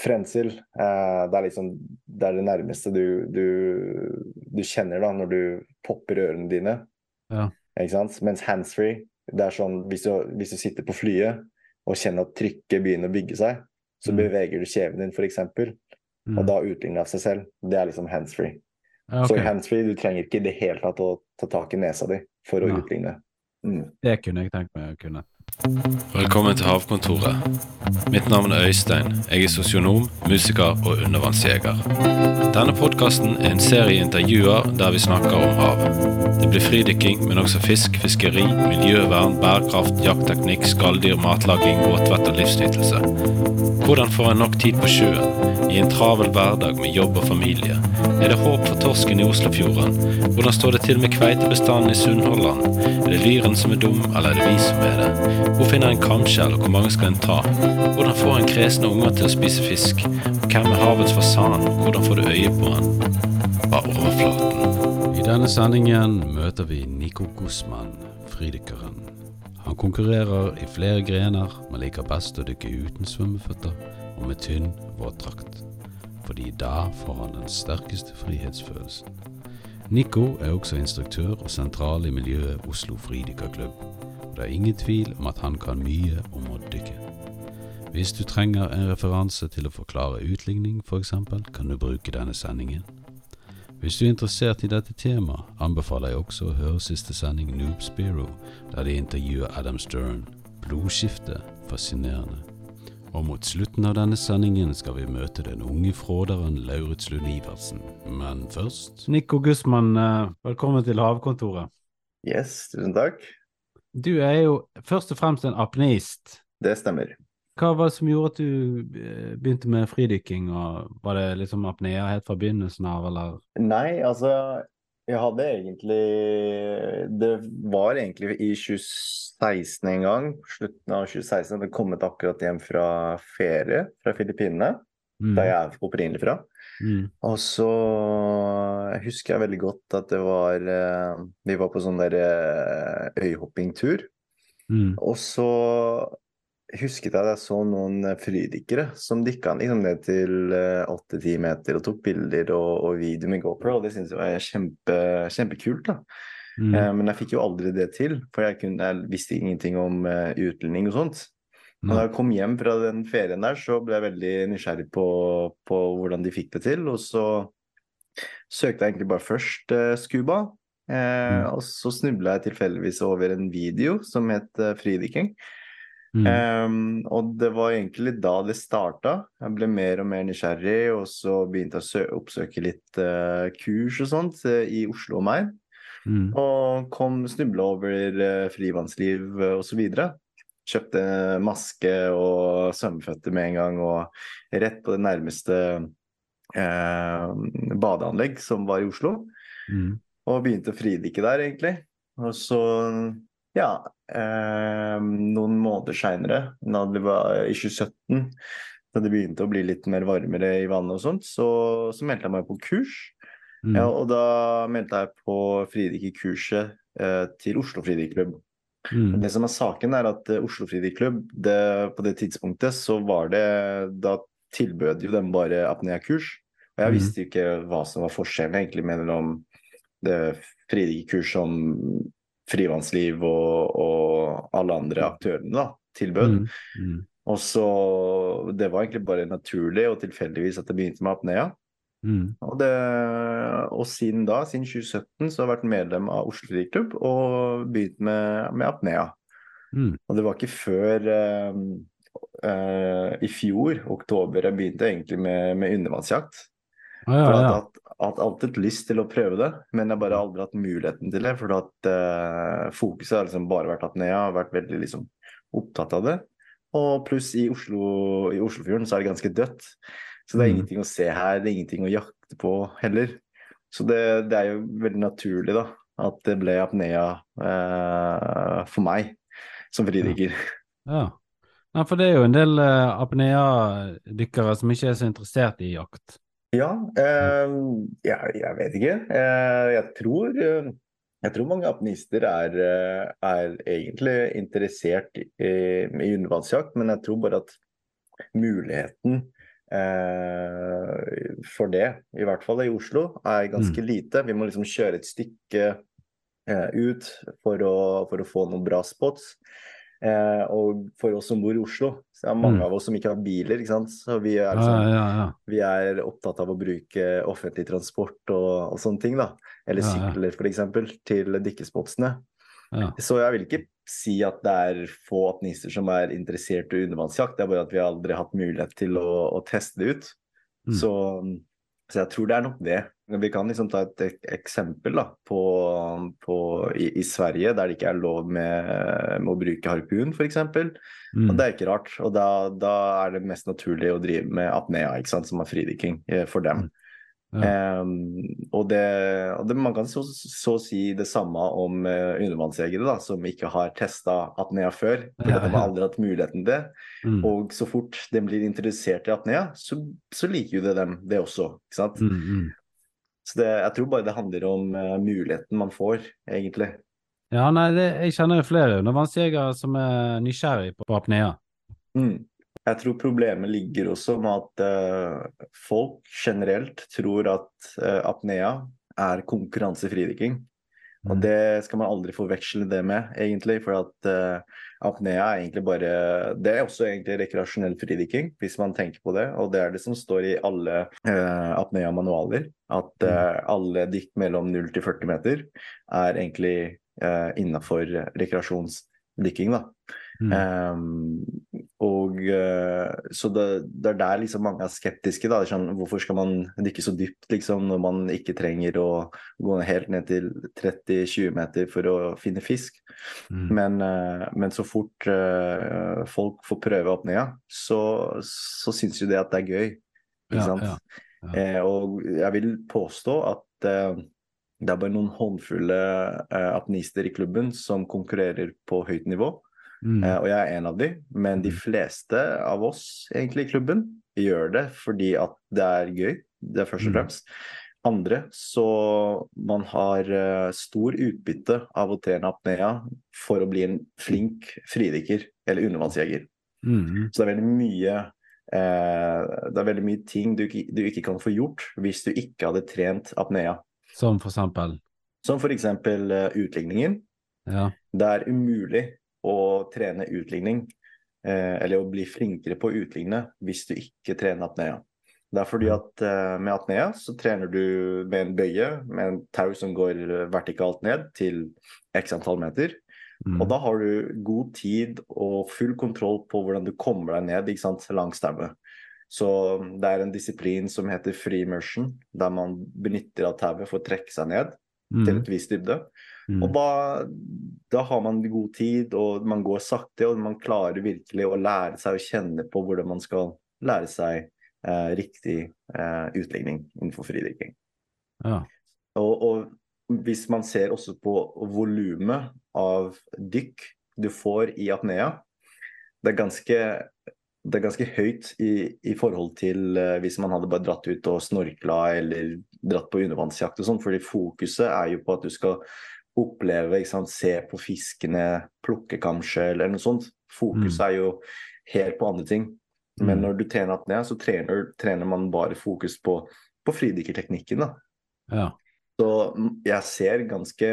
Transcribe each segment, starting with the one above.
Frensil, eh, det er liksom det er det nærmeste du, du, du kjenner da når du popper ørene dine. Ja. Ikke sant? Mens handsfree, det er sånn hvis du, hvis du sitter på flyet og kjenner at trykket begynner å bygge seg, så Mm. beveger du kjeven din f.eks., Mm. og da utligner det seg selv. Det er liksom handsfree. Ja, Så handsfree du trenger ikke i det hele tatt å ta tak i nesa di for å Ja. utligne. Mm. Det kunne jeg tenkt meg å kunne. Velkommen til Havkontoret. Mitt navn er Øystein. Jeg er sosionom, musiker og undervannsjeger. Denne podkasten er en serie intervjuer der vi snakker om hav. Det blir fridykking, men også fisk, fiskeri, miljøvern, bærekraft, jaktteknikk, skalldyr, matlaging, båtvett og livsnytelse. Hvordan får en nok tid på sjøen? I en travel hverdag med jobb og familie. Er det håp for torsken i Oslofjorden? Hvordan står det til med kveitebestanden i Sunnhordland? Er det lyren som er dum, eller er det vi som er det? Hvor finner en kamskjell, og hvor mange skal en ta? Hvordan får en kresne unger til å spise fisk? Hvem er havets fasan, og hvordan får du øye på han? Bare overflaten. I denne sendingen møter vi Nico Gussmann, fridykkeren. Han konkurrerer i flere grener, men liker best å dykke uten svømmeføtter og med tynn våtdrakt. Fordi da får han den sterkeste frihetsfølelsen. Nico er også instruktør og sentral i miljøet Oslo Fridykkerklubb, og det er ingen tvil om at han kan mye om å dykke. Hvis du trenger en referanse til å forklare utligning f.eks., kan du bruke denne sendingen. Hvis du er interessert i dette temaet, anbefaler jeg også å høre siste sending Noob Spiro, der de intervjuer Adam Stern. Blodskifte, fascinerende. Og mot slutten av denne sendingen skal vi møte den unge fråderen Lauritz Lund Iversen. Men først Nico Gussmann, eh, velkommen til Havkontoret. Yes, tusen takk. Du er jo først og fremst en apneist. Det stemmer. Hva var det som gjorde at du eh, begynte med fridykking, og var det liksom apnea helt fra begynnelsen av, eller? Nei, altså Jeg hadde egentlig Det var egentlig i 2016 en gang, slutten av 2016, jeg hadde kommet akkurat hjem fra ferie fra Filippinene, Mm. der jeg er opprinnelig fra. Mm. Og så husker jeg veldig godt at det var eh, Vi var på sånn der eh, øyhoppingtur. Mm. Og så husket at jeg så noen fridykkere som dykka liksom ned til åtte-ti meter og tok bilder og, og video med GoPro, det syntes jeg var kjempe, kjempekult. da. Mm. Eh, men jeg fikk jo aldri det til, for jeg, kunne, jeg visste ingenting om uh, utlending og sånt. Og da jeg kom hjem fra den ferien der, så ble jeg veldig nysgjerrig på, på hvordan de fikk det til. Og så søkte jeg egentlig bare først uh, scuba. Eh, Mm. Og så snubla jeg tilfeldigvis over en video som het uh, fridykking. Mm. Um, og det var egentlig da det starta. Jeg ble mer og mer nysgjerrig, og så begynte jeg å sø oppsøke litt uh, kurs og sånt uh, i Oslo og meg. Mm. Og kom snubla over uh, frivannsliv uh, osv. Kjøpte maske og svømmeføtter med en gang, og rett på det nærmeste uh, badeanlegg som var i Oslo. Mm. Og begynte å fridykke der, egentlig. Og så, ja eh, Noen måneder seinere, da det var i 2017, da det begynte å bli litt mer varmere i vannet og sånt, så, så meldte jeg meg på kurs. Mm. Ja, og da meldte jeg på fridykkerkurset eh, til Oslo Fridykkerklubb. Mm. Det som er saken, er at eh, Oslo Fridykkerklubb, det, på det tidspunktet, så var det Da tilbød jo dem bare apnea-kurs. Og jeg Mhm. visste jo ikke hva som var forskjellen egentlig mellom det fridykkerkurs som Frivannsliv og, og alle andre aktørene da, tilbød. Mm. Mm. Og så Det var egentlig bare naturlig og tilfeldigvis at det begynte med apnea. Mm. Og, det, og siden da, siden 2017, så har jeg vært medlem av Oslo Fridykkerklubb og begynt med, med apnea. Mm. Og det var ikke før eh, eh, i fjor, oktober, jeg begynte egentlig med, med undervannsjakt. Ah, ja, For jeg har alltid hatt, lyst til å prøve det, men jeg har bare aldri hatt muligheten til det. For at uh, fokuset har liksom bare vært apnea, har vært veldig liksom opptatt av det. Og pluss i Oslo, i Oslofjorden så er det ganske dødt. Så det er Mm. ingenting å se her, det er ingenting å jakte på heller. Så det, det er jo veldig naturlig da, at det ble apnea uh, for meg som fridykker. ja. Nei, for det er jo en del uh, apnea-dykkere som ikke er så interessert i jakt. Ja, eh, jeg, jeg vet ikke. Eh, jeg tror eh, jeg tror mange apnister er, eh, er egentlig interessert i, i undervannsjakt, men jeg tror bare at muligheten eh, for det, i hvert fall i Oslo, er ganske lite. Vi må liksom kjøre et stykke eh, ut for å, for å få noen bra spots. Eh, og for oss som bor i Oslo, så er det mange Mm. av oss som ikke har biler, ikke sant. Så vi er, liksom, ja, ja. vi er opptatt av å bruke offentlig transport og, og sånne ting, da. Eller Ja, ja. sykler, for eksempel, til dykkespotsene. ja. Så jeg vil ikke si at det er få apnister som er interessert i undervannsjakt, det er bare at vi har aldri hatt mulighet til å, å teste det ut. Mm. Så, så jeg tror det er nok det. Vi kan liksom ta et ek- eksempel da, på, på, i, i Sverige, der det ikke er lov med, med å bruke harpun, f.eks. Mm. Og det er ikke rart. Og da, da er det mest naturlig å drive med apnea, ikke sant, som er fridykking eh, for dem. Mm. Ja. Em, og det, og det, man kan så, så si det samme om uh, undervannsjegere da, som ikke har testa apnea før. For Ja, de har aldri hatt muligheten til det. Mm. Og så fort de blir interessert i apnea, så, så liker jo det dem det også. ikke sant? Mm, mm. Så det, jeg tror bare det handler om uh, muligheten man får, egentlig. Ja, nei, det, jeg kjenner flere undervannsjegere som er nysgjerrig på apnea. Mm. Jeg tror problemet ligger også med at uh, folk generelt tror at uh, apnea er konkurransefridykking. Og Mm. det skal man aldri forveksle det med, egentlig. For at uh, apnea er egentlig bare Det er også egentlig rekreasjonell fridykking, hvis man tenker på det. Og det er det som står i alle uh, apnea-manualer. At eh, alle dykk mellom 0 til 40 meter er egentlig uh, innafor rekreasjonsdykking, da. Mm. Um, og uh, Så det, det er der liksom mange er skeptiske. da, Det sånn, Hvorfor skal man dykke så dypt liksom, når man ikke trenger å gå helt ned til 30-20 meter for å finne fisk? Mm. Men, uh, men så fort uh, folk får prøve apnea, så, så syns jo det at det er gøy. Ikke Ja, sant? ja, ja. Eh, og jeg vil påstå at eh, det er bare noen håndfulle eh, apnister i klubben som konkurrerer på høyt nivå. Mm. Eh, og jeg er en av de, men de Mm. fleste av oss egentlig i klubben gjør det fordi at det er gøy. Det er først og Mm. fremst. Andre, så man har uh, stor utbytte av å trene apnea for å bli en flink fridykker eller undervannsjeger. Mm. Så det er veldig mye uh, Det er veldig mye ting du, du ikke kan få gjort hvis du ikke hadde trent apnea. Som for eksempel. Som f.eks. Uh, utligningen. Ja. Det er umulig å trene utligning, eh, eller å bli flinkere på å utligne, hvis du ikke trener apnea. Det er fordi at eh, med apnea så trener du med en bøye med en tau som går eh, vertikalt ned til x antall meter. Mm. Og da har du god tid og full kontroll på hvordan du kommer deg ned ikke sant, langs tauet. Så det er en disiplin som heter free immersion, der man benytter av tauet for å trekke seg ned til Mm. et visst dybde. Mm. Og da, da har man god tid, og man går sakte, og man klarer virkelig å lære seg å kjenne på hvordan man skal lære seg eh, riktig eh, utligning innenfor fridrikking. Ja. Og, og hvis man ser også på volumet av dykk du får i apnea, det er ganske, det er ganske høyt i, i forhold til eh, hvis man hadde bare dratt ut og snorkla eller dratt på undervannsjakt og sånn, fordi fokuset er jo på at du skal oppleve, se på fiskene, plukke kanskje, eller noe sånt. Fokuset Mm. er jo helt på andre ting. Men Mm. når du trener apnea, så trener, trener man bare fokus på, på fridykkerteknikken, ja. Så jeg ser ganske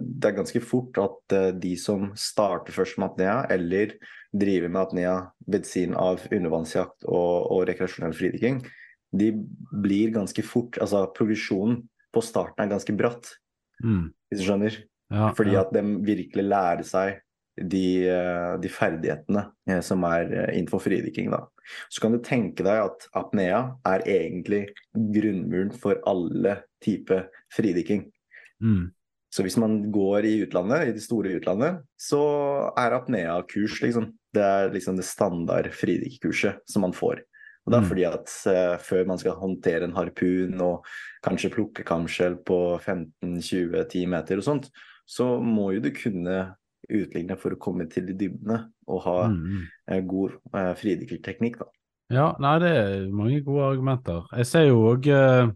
Det er ganske fort at eh, de som starter først med apnea, eller driver med apnea ved siden av undervannsjakt og, og rekreasjonell fridykking, de blir ganske fort Altså progresjonen på starten er ganske bratt, Mm. hvis du skjønner. ja. Fordi at de virkelig lærer seg de, eh, de ferdighetene eh, som er eh, innenfor fridykking. Da. Så kan du tenke deg at apnea er egentlig grunnmuren for alle typer fridykking. Mm. Så hvis man går i utlandet, i det store utlandet, så er apnea-kurs liksom det er liksom det standard fridykkerkurset som man får. Og det er Mm. fordi at uh, før man skal håndtere en harpun og kanskje plukke kamskjell på 15-20-10 meter og sånt, så må jo du kunne utligne for å komme til de dybdene og ha Mm. Mm. eh, god uh, fridykkerteknikk, da. Ja, nei, det er mange gode argumenter. Jeg ser jo òg eh,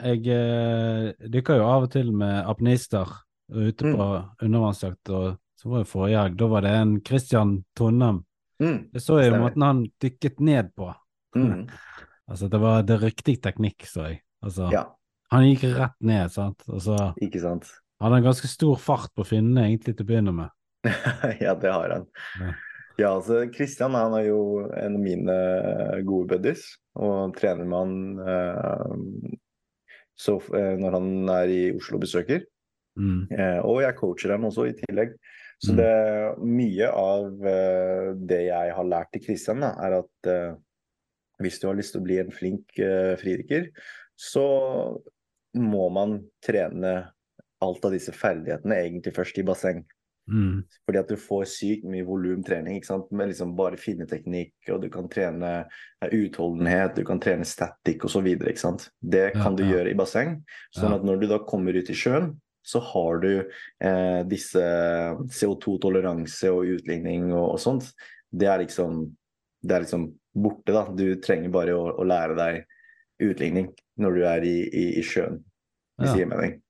Jeg eh, dykker jo av og til med apnister ute Mm. på undervannsjakt, og så var det forrige helg. Da var det en Christian Tonnem. Mm. Jeg så jo Stemmer. måten han dykket ned på. Mm. Altså, det var det riktig teknikk, så jeg. Altså, Ja, han gikk rett ned, sant. Og så ikke sant. han ganske stor fart på finnene egentlig til å begynne med. ja, det har han. Ja. Ja, altså Christian han er jo en av mine gode buddies, og trener med han eh, så, eh, når han er i Oslo og besøker. Mm. Eh, og jeg coacher ham også i tillegg. Så Mm. det, mye av uh, det jeg har lært til Kristian, er at uh, hvis du har lyst til å bli en flink uh, fridykker, så må man trene alt av disse ferdighetene egentlig først i basseng. Mm. Fordi at du får sykt mye volumtrening med liksom bare finneteknikk, og du kan trene utholdenhet, du kan trene static osv. Det Ja, kan du ja. gjøre i basseng. Sånn Ja. at når du da kommer ut i sjøen, så har du eh, disse CO2-toleranse og utligning og, og sånt. Det er liksom det er liksom borte, da. Du trenger bare å, å lære deg utligning når du er i, i, i sjøen. Ja.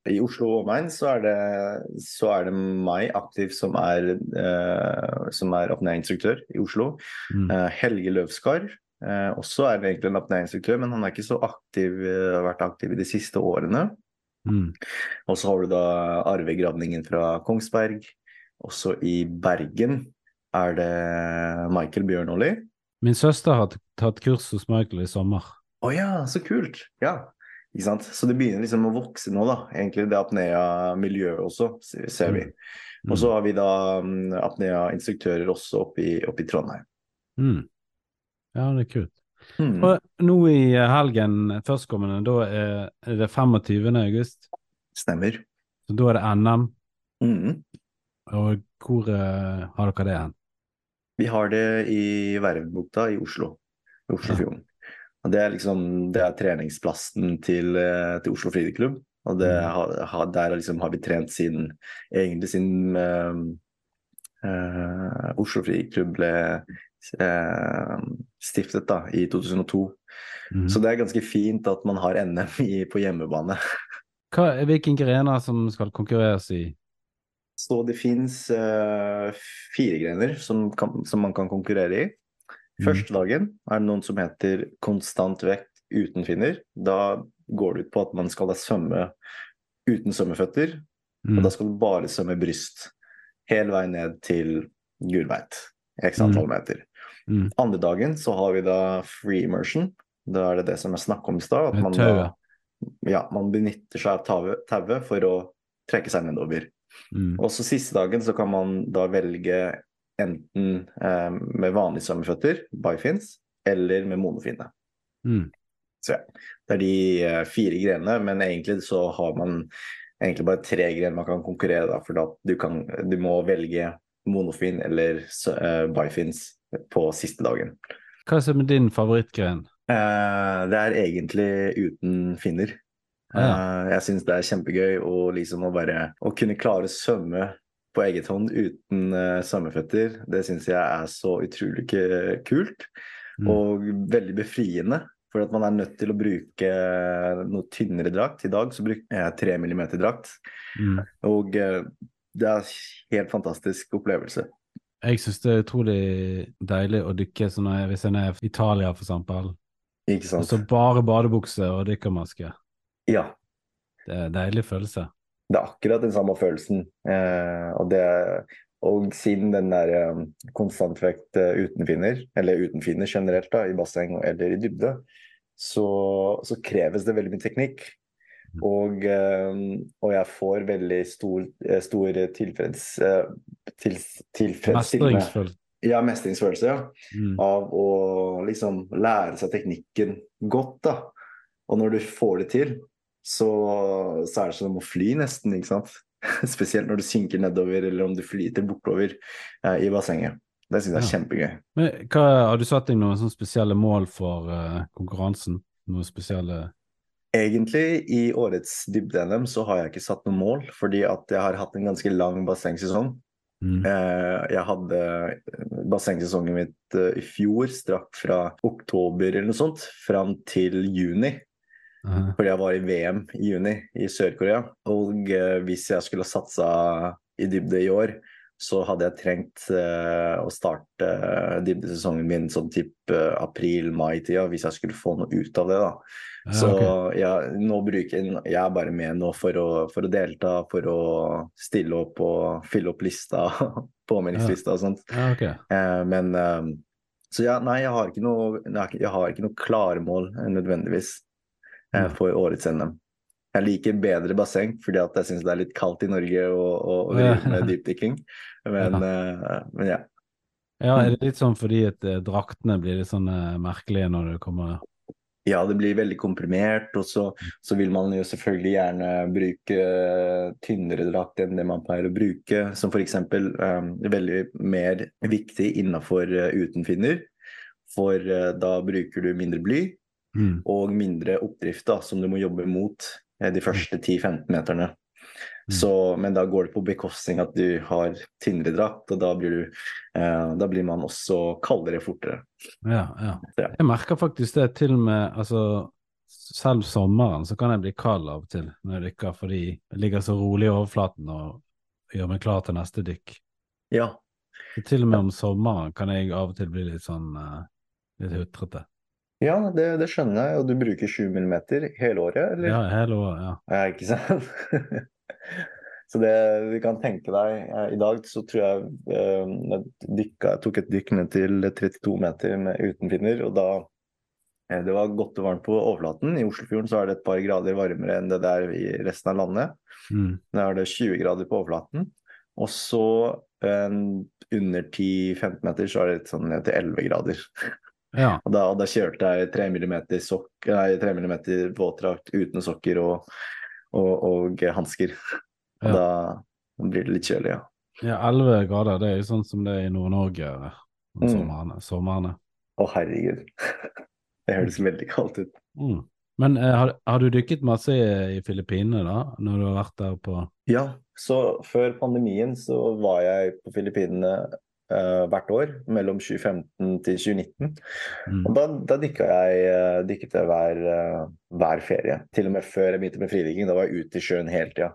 I Oslo og omegn så er det, så er det meg aktiv som er, eh, som er apnéinstruktør i Oslo. Mm. Eh, Helge Løvskar eh, også er egentlig en apnéinstruktør, men han er ikke så aktiv, eh, har vært aktiv i de siste årene. Mm. Og så har du da arvegravningen fra Kongsberg. Også i Bergen er det Michael Bjørnoli. Min søster har tatt kurs hos Michael i sommer. Å ja, så kult! Ja, ikke sant. Så det begynner liksom å vokse nå, da. Egentlig det apnea-miljøet også, ser vi. Mm. Og så har vi da mm, apnea-instruktører også oppe i, oppe i Trondheim. Mm. Ja, det er kult. Hmm. Og nå i eh, helgen førstkommende, da er det 25. august. Stemmer. Så da er det NM. Mm. Og hvor uh, har dere det hen? Vi har det i Vervbukta i Oslo. I Oslofjorden. Og det er liksom det er treningsplassen til, eh, til Oslo Frideklubb. Og det Mm. har, har, der liksom har vi trent siden egentlig siden uh, uh, Oslo Frideklubb ble eh, stiftet da, i 2002. Mm. Så det er ganske fint at man har NM i, på hjemmebane. Hva, hvilken grener som skal konkurreres i? Så det fins uh, fire grener som, kan, som man kan konkurrere i. Første dagen er det noen som heter konstant vekt uten finner. Da går det ut på at man skal svømme uten svømmeføtter, Mm. og da skal du bare svømme bryst. Hele veien ned til Gulveit. X antall Mm. meter. Mm. Andre dagen så har vi da free immersion. Da er det det som er snakk om i stad. At man, da, ja, man benytter seg av tauet- for å trekke seg nedover. Mm. Og så siste dagen så kan man da velge enten eh, med vanlige svømmeføtter, bifins, eller med monofine. Mm. Så ja, det er de eh, fire grenene, men egentlig så har man egentlig bare tre grener man kan konkurrere da, for da du, kan, du må velge monofin eller eh, bifins på siste dagen. Hva er din favorittgren? Eh, det er egentlig uten finner. Ah, ja. Eh, jeg syns det er kjempegøy å liksom å bare å kunne klare å svømme på eget hånd uten eh, svømmeføtter. Det syns jeg er så utrolig kult Mm. og veldig befriende. For at man er nødt til å bruke noe tynnere drakt. I dag så bruker jeg tre millimeter drakt. Mm. Og det er helt fantastisk opplevelse. Jeg syns det er utrolig deilig å dykke sånn når jeg- hvis jeg er i Italia, for eksempel. Ikke Og så bare badebukse og dykkermaske. Ja. Det er en deilig følelse. Det er akkurat den samme følelsen. Eh, og, det, og siden den der eh, konstantvekt eh, uten finner, eller uten finner generelt da, i basseng eller i dybde, så, så kreves det veldig mye teknikk. Og, eh, og jeg får veldig stor, eh, stor tilfreds, eh, til, tilfredsstillende ja, mestringsfølelse ja, Mm. av å liksom lære seg teknikken godt. da. Og når du får det til, så, så er det som å fly nesten, ikke sant. Spesielt når du synker nedover, eller om du flyter bortover eh, i bassenget. Det syns jeg er Ja. kjempegøy. Men hva, har du satt deg noen sånne spesielle mål for eh, konkurransen? Noen spesielle Egentlig i årets dybde-NM så har jeg ikke satt noe mål, fordi at jeg har hatt en ganske lang bassengsesong. mm. Eh, Jeg hadde bassengsesongen mitt eh, i fjor strakk fra oktober eller noe sånt fram til juni. Mm. Fordi jeg var i VM i juni i Sør-Korea. Og eh, hvis jeg skulle ha satsa i dybde i år, så hadde jeg trengt eh, å starte dybdesesongen min sånn type april-mai-tida hvis jeg skulle få noe ut av det. da. Ja, Så okay. jeg, jeg, er bare med nå for å, for å delta, for å stille opp og fylle opp lista, påmeldingslista og sånt. Ja, okay. Eh, men eh, Så ja, nei, jeg har ikke noe, jeg har ikke noe klare mål eh, nødvendigvis eh, Mm. for årets NM. Jeg liker bedre basseng fordi at jeg syns det er litt kaldt i Norge og drive med dypdykking. Men, eh, men ja. Ja, er det litt sånn fordi at eh, draktene blir litt sånn merkelige når det kommer Ja, det blir veldig komprimert, og så, så vil man jo selvfølgelig gjerne bruke eh, tynnere drakt enn det man pleier å bruke. Som f.eks. Um, veldig mer viktig innafor uh, utenfinner. For uh, da bruker du mindre bly mm. og mindre oppdrift, da, som du må jobbe mot uh, de første 10-15 meterne. Så, men da går det på bekostning at du har tynnere drakt, og da blir, du, eh, da blir man også kaldere fortere. Ja, ja. Ja. Jeg merker faktisk det til og med altså, Selv sommeren så kan jeg bli kald av og til når jeg dykker, fordi jeg ligger så rolig i overflaten og gjør meg klar til neste dykk. Ja, Så til og med om sommeren kan jeg av og til bli litt sånn eh, litt hutrete. ja det, det skjønner jeg. Og du bruker 7 mm hele året, eller? Ja, hele året, ja. Ja, ikke sant? så det du kan tenke deg I dag så tror jeg eh, jeg dykka, jeg tok et dykk ned til 32 meter med uten finner, og da eh, Det var godt og varmt på overflaten. I Oslofjorden så er det et par grader varmere enn det der i resten av landet. Mm. Da er det 20 grader på overflaten. Og så eh, under 10-15 meter så er det sånn ned til 11 grader. ja. Og da, da kjørte jeg 3 millimeter, sokk, nei, 3 mm våtdrakt uten sokker og, og, og hansker. Ja. da blir det litt kjølig, ja. ja 11 grader, det er jo sånn som det er i Nord-Norge eh, om Mm. somrene. somrene. Å, herregud. Det høres veldig kaldt ut. Mm. Men eh, har, har du dykket masse i, i Filippinene da, når du har vært der på Ja, så før pandemien så var jeg på Filippinene hvert år, mellom 2015 til 2019. mm. Og da, da dykka jeg, eh, dykket jeg hver, eh, hver ferie. Til og med før jeg begynte med fridykking. Da var jeg ute i sjøen hele tida.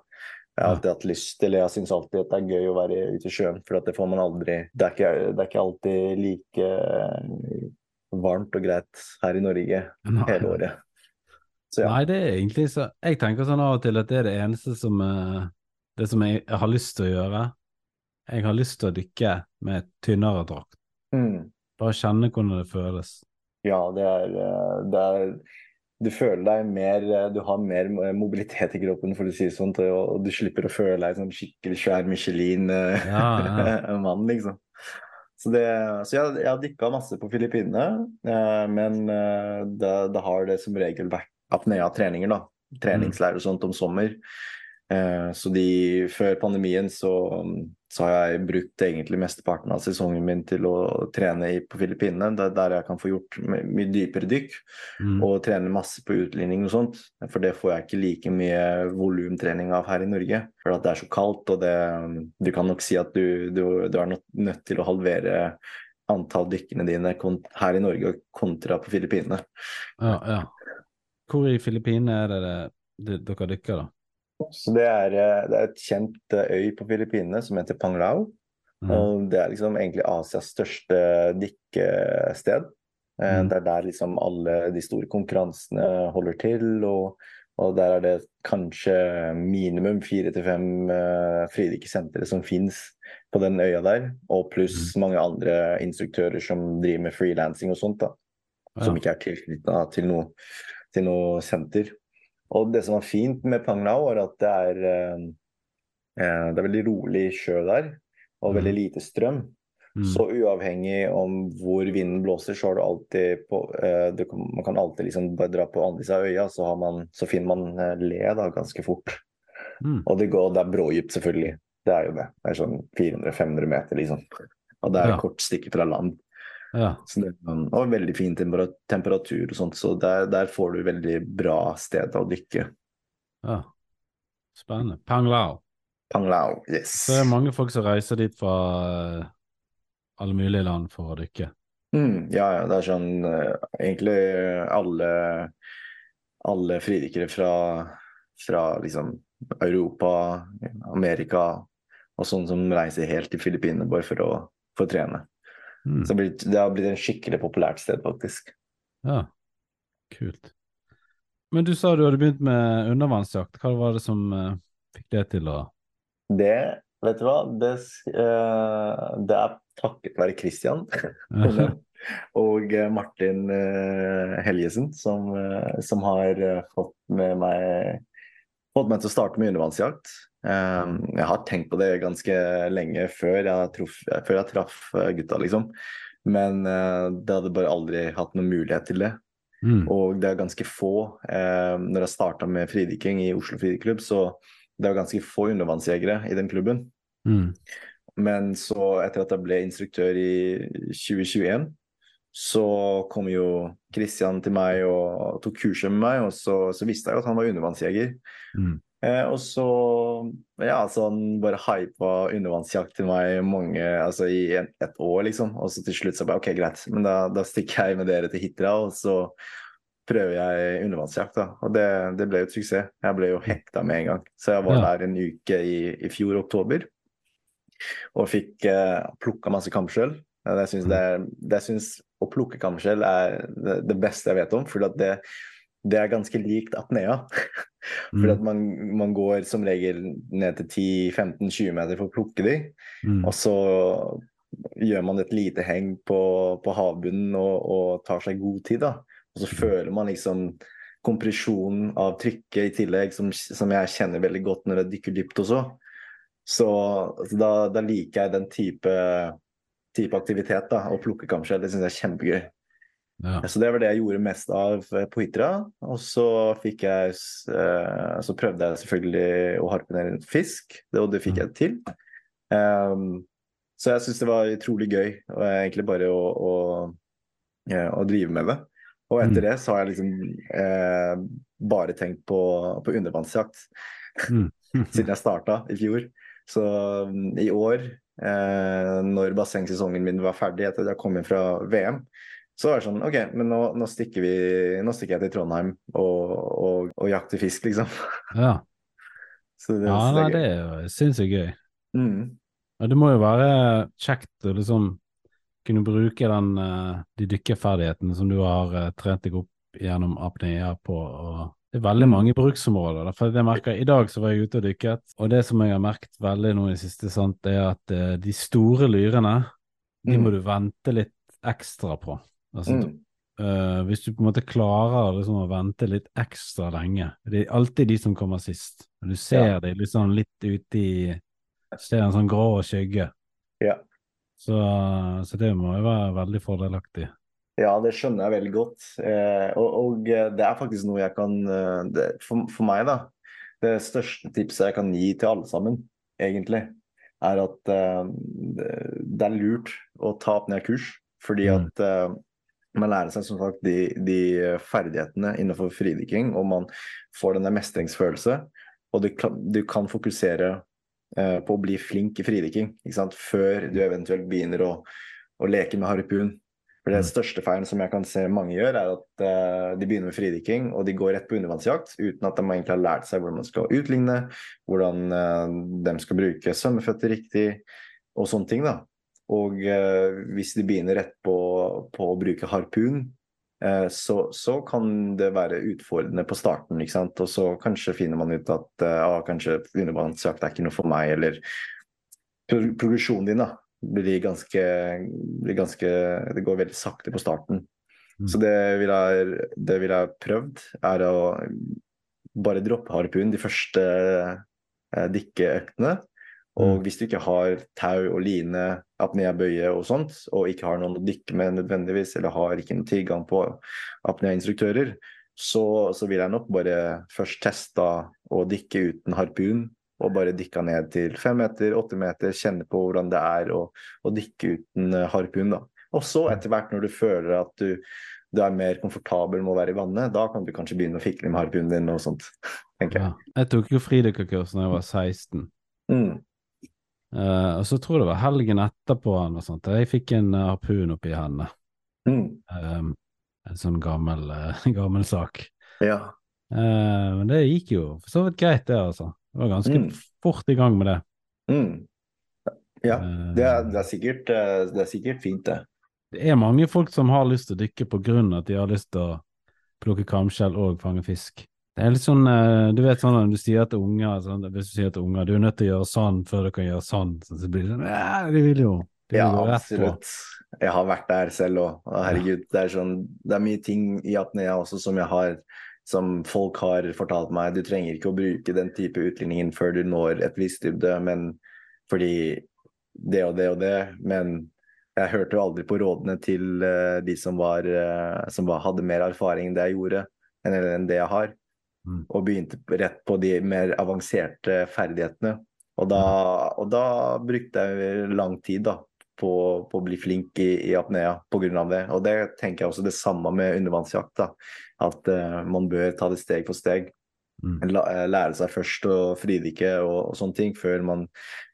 Jeg har alltid hatt lyst til, jeg syns alltid at det er gøy å være ute i sjøen, for at det får man aldri Det er ikke, det er ikke alltid like eh, varmt og greit her i Norge Nei. hele året. Så ja. Nei, det er egentlig så Jeg tenker sånn av og til at det er det eneste som eh, Det som jeg har lyst til å gjøre. Jeg har lyst til å dykke med tynnere drakt. Mm. Bare kjenne hvordan det føles. Ja, det er, eh, det er Du føler deg mer eh, Du har mer mobilitet i kroppen, for å si det sånn, og du slipper å føle deg som skikkelig svær Michelin-mann, Ja, liksom. Så, det, så jeg, jeg har dykka masse på Filippinene, eh, men eh, da, da har det som regel vært apnea-treninger, da. Treningsleir og sånt om sommer. Eh, så de, før pandemien så, så har jeg brukt egentlig mesteparten av sesongen min til å trene i, på Filippinene. Det er der jeg kan få gjort mye dypere dykk Mm. og trene masse på utligning og sånt. For det får jeg ikke like mye volumtrening av her i Norge. For det er så kaldt, og det Du kan nok si at du, du, du er nødt- nødt til å halvere antall dykkene dine her i Norge kontra på Filippinene. Ja, ja. Hvor i Filippinene er det, det, det dere dykker, da? Så det er, eh, det er et kjent eh, øy på Filippinene som heter Panglao. Mm. Og det er liksom egentlig Asias største dykkested. Eh, Mm. Det er der liksom alle de store konkurransene holder til. Og, og der er det kanskje minimum fire til fem uh, fridykkersentre som fins på den øya der. Og pluss mange andre instruktører som driver med frilansing og sånt. da. Som Ja. ikke er tilknytta til noe, til noe senter. Og det som var fint med Panglao, var at det er, eh, eh, det er veldig rolig sjø der. Og veldig Mm. lite strøm. Mm. Så uavhengig om hvor vinden blåser, så har du alltid på eh, du, Man kan alltid liksom bare dra på andre siden av øya, så, har man, så finner man eh, le da ganske fort. Mm. Og det, går, det er brådypt, selvfølgelig. Det er jo det. Det er sånn 400-500 meter, liksom. Og det er Ja. kort stykke fra land. Ja. Det, og veldig fin temperatur og sånt, så der, der får du veldig bra sted å dykke. ja. Spennende. Panglao. Panglao, yes. Så det er mange folk som reiser dit fra eh, alle mulige land for å dykke. Mm, ja, ja, det er sånn eh, Egentlig alle alle fridykkere fra, fra liksom Europa, Amerika og sånne som reiser helt til Filippinene bare for å, for å trene. Mm. Så det, har blitt, en skikkelig populært sted, faktisk. Ja, kult. Men du sa du hadde begynt med undervannsjakt. Hva var det som uh, fikk det til å Det, vet du hva, det, eh, det er takket være Christian og eh, Martin uh, Helgesen som, som har fått med meg fått meg til å starte med undervannsjakt. Eh, jeg har tenkt på det ganske lenge før jeg, troff, før jeg traff eh, gutta, liksom. Men eh, det hadde bare aldri hatt noen mulighet til det. Mm. Og det er ganske få eh, Når jeg starta med fridykking i Oslo fridyklubb, så det er ganske få undervannsjegere i den klubben. Mm. Men så, etter at jeg ble instruktør i 2021, så kom jo Christian til meg og tok kurset med meg, og så, så visste jeg jo at han var undervannsjeger. Mm. Eh, og så ja, så han bare hypa undervannsjakt til meg mange, altså i et, et år, liksom. Og så til slutt så bare OK, greit, men da, da stikker jeg med dere til Hitra, og så prøver jeg undervannsjakt, da. Og det, det ble jo et suksess. Jeg ble jo hekta med en gang. Så jeg var Ja. der en uke i, i fjor oktober og fikk eh, plukka masse kamp Eh, Jeg syns, det er, det jeg syns å plukke kamskjell er det, det beste jeg vet om, for det, det er ganske likt apnea. For at man, man går som regel ned til 10-15-20 meter for å plukke de, Mm. og så gjør man et lite heng på, på havbunnen og, og tar seg god tid, da. Og så føler man liksom kompresjonen av trykket i tillegg, som, som jeg kjenner veldig godt når jeg dykker dypt også. Så, så da, da liker jeg den type, type aktivitet, da. Å plukke kamskjell. Det syns jeg er kjempegøy. Ja. Så det var det jeg gjorde mest av eh, på Hitra. Og så fikk jeg eh, Så prøvde jeg selvfølgelig å harpunere en fisk, og det fikk jeg til. Um, så jeg syns det var utrolig gøy og egentlig bare å, å, å drive med det. Og etter Mm. det så har jeg liksom eh, bare tenkt på, på undervannsjakt Mm. siden jeg starta i fjor. Så um, i år, eh, når bassengsesongen min var ferdig etter at jeg kom inn fra VM, så var det sånn OK, men nå, nå, stikker, vi, nå stikker jeg til Trondheim og, og, og jakter fisk, liksom. ja. Så det, ja, nei, det er jo sinnssykt gøy. Mm. Ja, det må jo være kjekt å liksom kunne bruke den, eh, de dykkerferdighetene som du har eh, trent deg opp gjennom apnea på. Og det er veldig mange bruksområder. For det merker, jeg- I dag så var jeg ute og dykket, og det som jeg har merket veldig nå i det siste, sant, er at eh, de store lyrene, de Mm. må du vente litt ekstra på. Altså, Mm. uh, hvis du på en måte klarer liksom å vente litt ekstra lenge Det er alltid de som kommer sist. Du ser Ja. dem liksom litt ute i Ser en sånn grå skygge. Ja. Så, så det må jo være veldig fordelaktig. Ja, det skjønner jeg veldig godt. Eh, og, og eh, det er faktisk noe jeg kan eh, det, for, for meg, da. Det største tipset jeg kan gi til alle sammen, egentlig, er at det- er lurt å ta opp ned kurs. Fordi Mm. at eh, man lærer seg som sagt de, de ferdighetene innenfor fridykking, og man får denne mestringsfølelse. Og du, du kan fokusere eh, på å bli flink i fridykking før du eventuelt begynner å, å leke med harpun. For Det Mm. største feilen som jeg kan se mange gjør, er at uh, de begynner med fridykking og de går rett på undervannsjakt uten at de egentlig har lært seg hvordan man skal utligne, hvordan uh, de skal bruke svømmeføtter riktig og sånne ting. da. Og uh, hvis de begynner rett på, på å bruke harpun, eh, så, så kan det være utfordrende på starten. ikke sant? Og så kanskje finner man ut at eh, ah, kanskje undervannsjakt er ikke noe for meg, eller pro progresjonen din da, blir ganske, blir ganske Det går veldig sakte på starten. Mm. Så det vil, jeg, det vil jeg prøvd, er å bare droppe harpun de første eh, dykkeøktene. Og Mm. hvis du ikke har tau og line, apneabøye og sånt, og ikke har noen å dykke med nødvendigvis, eller har ikke noen tilgang på apneainstruktører, så, så vil jeg nok bare først teste å dykke uten harpun. Og bare dykka ned til fem meter, åtte meter, kjenne på hvordan det er å, å dykke uten eh, harpun. da. Og så etter hvert, når du føler at du, du er mer komfortabel med å være i vannet, da kan du kanskje begynne å fikle med harpunen din og sånt. tenker jeg. Ja. Jeg tok jo fridykkerkurs da jeg var 16. Mm. Uh, og så tror jeg det var helgen etterpå eller og sånt. Jeg fikk en eh, harpun oppi hendene. Mm. Um, en sånn gammel, gammel sak. Ja. Eh, men det gikk jo for så vidt greit, det, altså. Jeg var ganske Mm. fort i gang med det. Mm. Ja, Eh, det er, det er, sikkert, eh, det er sikkert fint, det. Det er mange folk som har lyst til å dykke på grunn av at de har lyst til å plukke kamskjell og fange fisk. Det er litt sånn, eh, du vet sånn når du sier til unger, sånn, hvis du sier til unger, du er nødt til å gjøre sånn før du kan gjøre sånn, så blir det sånn, de vil jo, de vil Ja, rett på. absolutt. Jeg har vært der selv òg. Herregud, det er sånn Det er mye ting i apnea også som jeg har som folk har fortalt meg. Du trenger ikke å bruke den type utligningen før du når et visst dybde, men fordi det og det og det. Men jeg hørte jo aldri på rådene til uh, de som var uh, som var, hadde mer erfaring enn det jeg gjorde, enn, enn det jeg har. Mm. Og begynte rett på de mer avanserte ferdighetene. Og da, og da brukte jeg lang tid da, på, på å bli flink i, i apnea pga. det. Og det tenker jeg også det samme med undervannsjakt. da, At uh, man bør ta det steg for steg. Mm. Eh, lære seg først å fridykke og, og sånne ting før man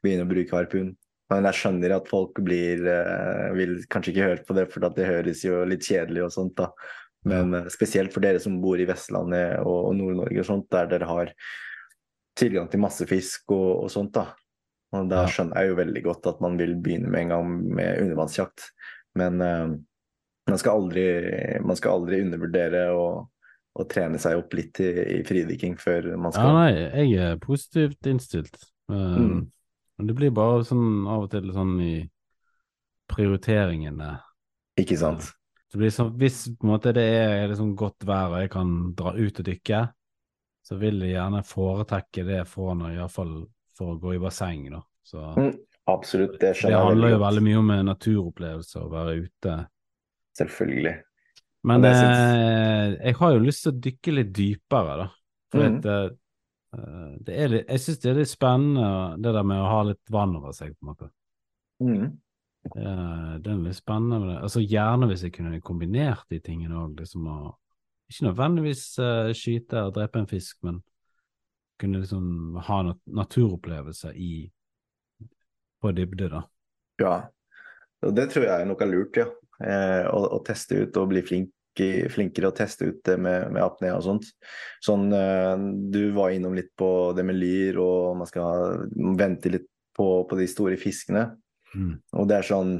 begynner å bruke harpun. Men jeg skjønner at folk blir, uh, vil kanskje ikke høre på det, for at det høres jo litt kjedelig og sånt. da. Men uh, spesielt for dere som bor i Vestlandet og, og Nord-Norge og sånt, der dere har tilgang til masse fisk og, og sånt. da. Og da skjønner jeg jo veldig godt at man vil begynne med en gang med undervannsjakt. Men man, skal aldri, man skal aldri undervurdere og, og, trene seg opp litt i, i fridykking før man Ja, skal nei, jeg er positivt innstilt. Eh, Mm. Men det blir bare sånn av og til sånn i prioriteringene. Ikke sant? Det blir sånn, hvis på en måte det er liksom godt vær og jeg kan dra ut og dykke, så vil jeg gjerne foretrekke det foran iallfall for å gå i basseng, da. Så Mm, Absolutt, det det skjønner jeg handler jo veldig mye om naturopplevelse, å være ute. Selvfølgelig. Men det eh, jeg har jo lyst til å dykke litt dypere, da. For mm. at, eh, det er litt, jeg syns det er litt spennende det der med å ha litt vann over seg, på en måte. Mm. Eh, det er litt spennende med det. Altså Gjerne hvis jeg kunne kombinert de tingene òg, liksom å Ikke nødvendigvis uh, skyte og drepe en fisk, men kunne liksom ha nat naturopplevelser i på dybde, da. Ja, og det tror jeg nok er lurt, ja. Eh, å, å teste ut og bli flink, flinkere å teste ut det med, med apnea og sånt. Sånn, eh, du var innom litt på det med lyr, og man skal vente litt på, på de store fiskene. Mm. Og det er sånn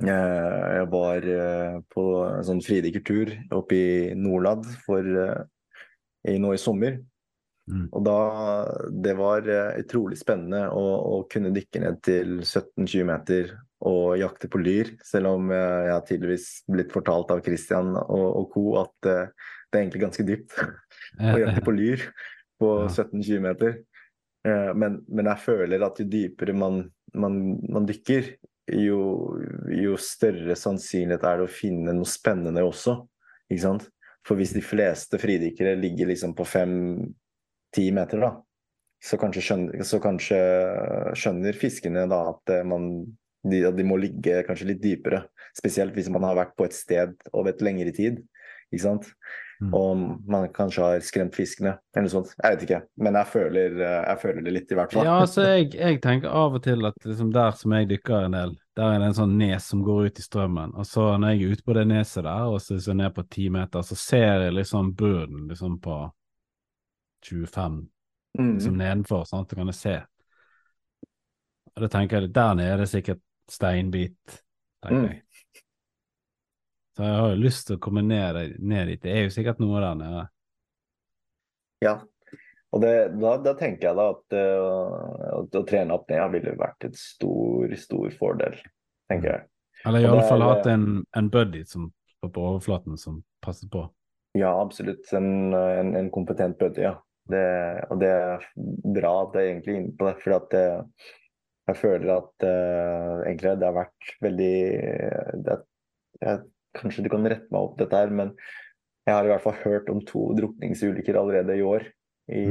eh, Jeg var eh, på en sånn fridykkertur oppe i Nordland for eh, i, nå i sommer. Mm. Og da Det var eh, utrolig spennende å, å kunne dykke ned til 17-20 meter og jakte på lyr, selv om jeg har tydeligvis blitt fortalt av Christian og, og co. at uh, det er egentlig ganske dypt å jakte på lyr på Ja. 17-20 meter. Eh, Men, men jeg føler at jo dypere man, man, man dykker, jo, jo større sannsynlighet er det å finne noe spennende også. Ikke sant? For hvis de fleste fridykkere ligger liksom på fem-ti meter, da, så kanskje, skjønner, så kanskje skjønner fiskene da at eh, man, de, de må ligge kanskje litt dypere. Spesielt hvis man har vært på et sted over et lengre tid. Ikke sant? Mm. Og man kanskje har skremt fiskene, eller noe sånt. Jeg vet ikke. Men jeg føler, jeg føler det litt, i hvert fall. Ja, altså jeg, jeg tenker av og til at liksom der som jeg dykker en del, der er det en sånn nes som går ut i strømmen. Og så når jeg er ute på det neset der, og så så ned på ti meter, så ser jeg liksom bunnen liksom på 25 Mm. liksom nedenfor, at så kan se. Og da tenker jeg, der nede er det sikkert steinbit, tenker Mm. Så jeg har jo lyst til å komme ned, ned dit. Det er jo sikkert noe der nede. Ja. Og det, da, da tenker jeg da at uh, å, å trene ned ville vært et stor, stor fordel, tenker jeg. Eller iallfall hatt en, en buddy som på overflaten som passet på. Ja, absolutt. En, en, en kompetent buddy, ja. Det, og det er bra at jeg egentlig er inne på det, for at det, jeg føler at uh, egentlig det har vært veldig det, jeg, Kanskje du kan rette meg opp dette her, men jeg har i hvert fall hørt om to drukningsulykker allerede i år. I,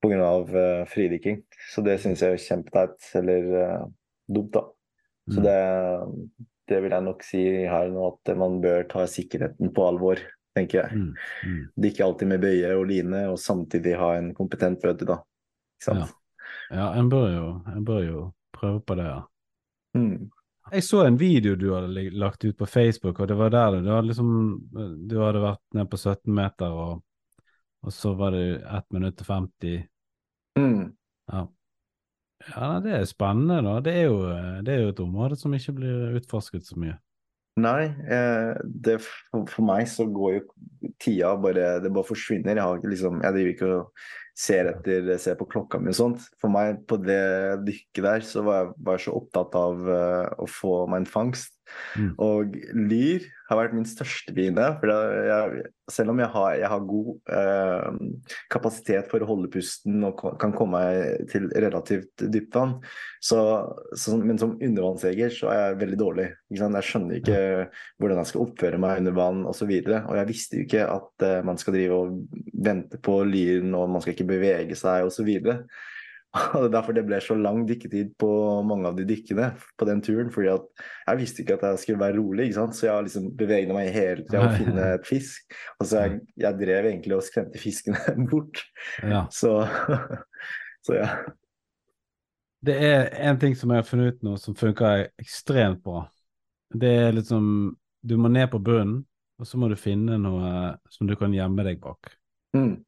på grunn av uh, fridykking. Så det syns jeg er kjempeteit, eller uh, dumt, da. Så Mm. det, det vil jeg nok si her nå, at man bør ta sikkerheten på alvor, tenker jeg. Mm, mm. ikke alltid med bøye og line, og samtidig ha en kompetent bøte, da. Ikke sant? Ja, en bør jo, en bør jo prøve på det, ja. Mm. Jeg så en video du hadde lagt ut på Facebook, og det var der du hadde liksom Du hadde vært ned på 17 meter, og, og så var det 1 minutt og 50 Mm. Ja. Ja, det er spennende, da. Det er, jo, det er jo et område som ikke blir utforsket så mye. Nei, eh, det, for, meg så går jo tida bare Det bare forsvinner. Jeg har liksom Jeg driver ikke og ser etter ser på klokka mi og sånt. For meg på det dykket der så var jeg bare så opptatt av uh, å få meg en fangst. Mm. Og lyr har vært min største fiende. Det, jeg, selv om jeg har, jeg har god eh, kapasitet for å holde pusten og kan komme meg til relativt dypt vann, så, så, men som undervannsjeger så er jeg veldig dårlig. Jeg skjønner ikke hvordan jeg skal oppføre meg under vann osv. Og, så og jeg visste jo ikke at eh, man skal drive og vente på lyren, og man skal ikke bevege seg osv. Og det er derfor det ble så lang dykketid på mange av de dykkene på den turen. fordi at jeg visste ikke at jeg skulle være rolig, ikke sant? så jeg liksom beveget meg hele tida å finne et fisk. Og så jeg, jeg drev egentlig og skremte fiskene bort. Ja. Så, så ja. Det er en ting som jeg har funnet ut nå som funker ekstremt bra. Det er liksom Du må ned på bunnen, og så må du finne noe som du kan gjemme deg bak. Mm.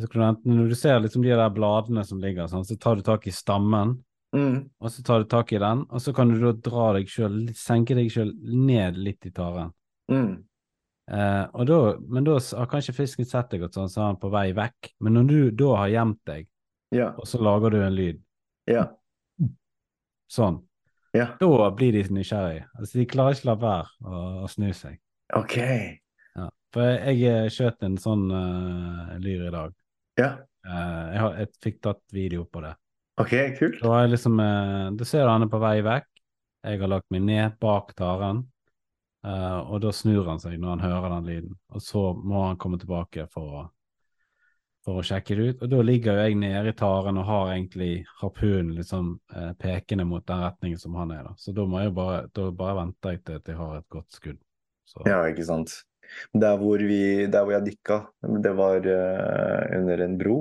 Du enten, når du ser liksom de der bladene som ligger, sånn, så tar du tak i stammen, Mm. og så tar du tak i den, og så kan du da dra deg selv, senke deg sjøl ned litt i taren. Mm. Eh, da, men da har kanskje fisken sett deg, og sånn, så er han på vei vekk. Men når du da har gjemt deg, Ja. og så lager du en lyd, Ja. sånn, Ja. da blir de nysgjerrige. Altså, de klarer ikke la være å, å snu seg. OK. Ja. For jeg, skjøt en sånn uh, lyr i dag. Ja. Uh, jeg, har, jeg fikk tatt video på det. OK, kult. Var jeg liksom, uh, Du ser han er på vei vekk. Jeg har lagt meg ned bak taren, Uh, og da snur han seg når han hører den lyden. Og så må han komme tilbake for å, for å sjekke det ut. Og da ligger jo jeg nede i taren og har egentlig harpunen liksom pekende mot den retningen som han er. da. Så da må jeg bare, da bare venter jeg til at jeg har et godt skudd. Så, Ja, ikke sant. Der hvor, vi, der hvor jeg dykka, det var uh, under en bro.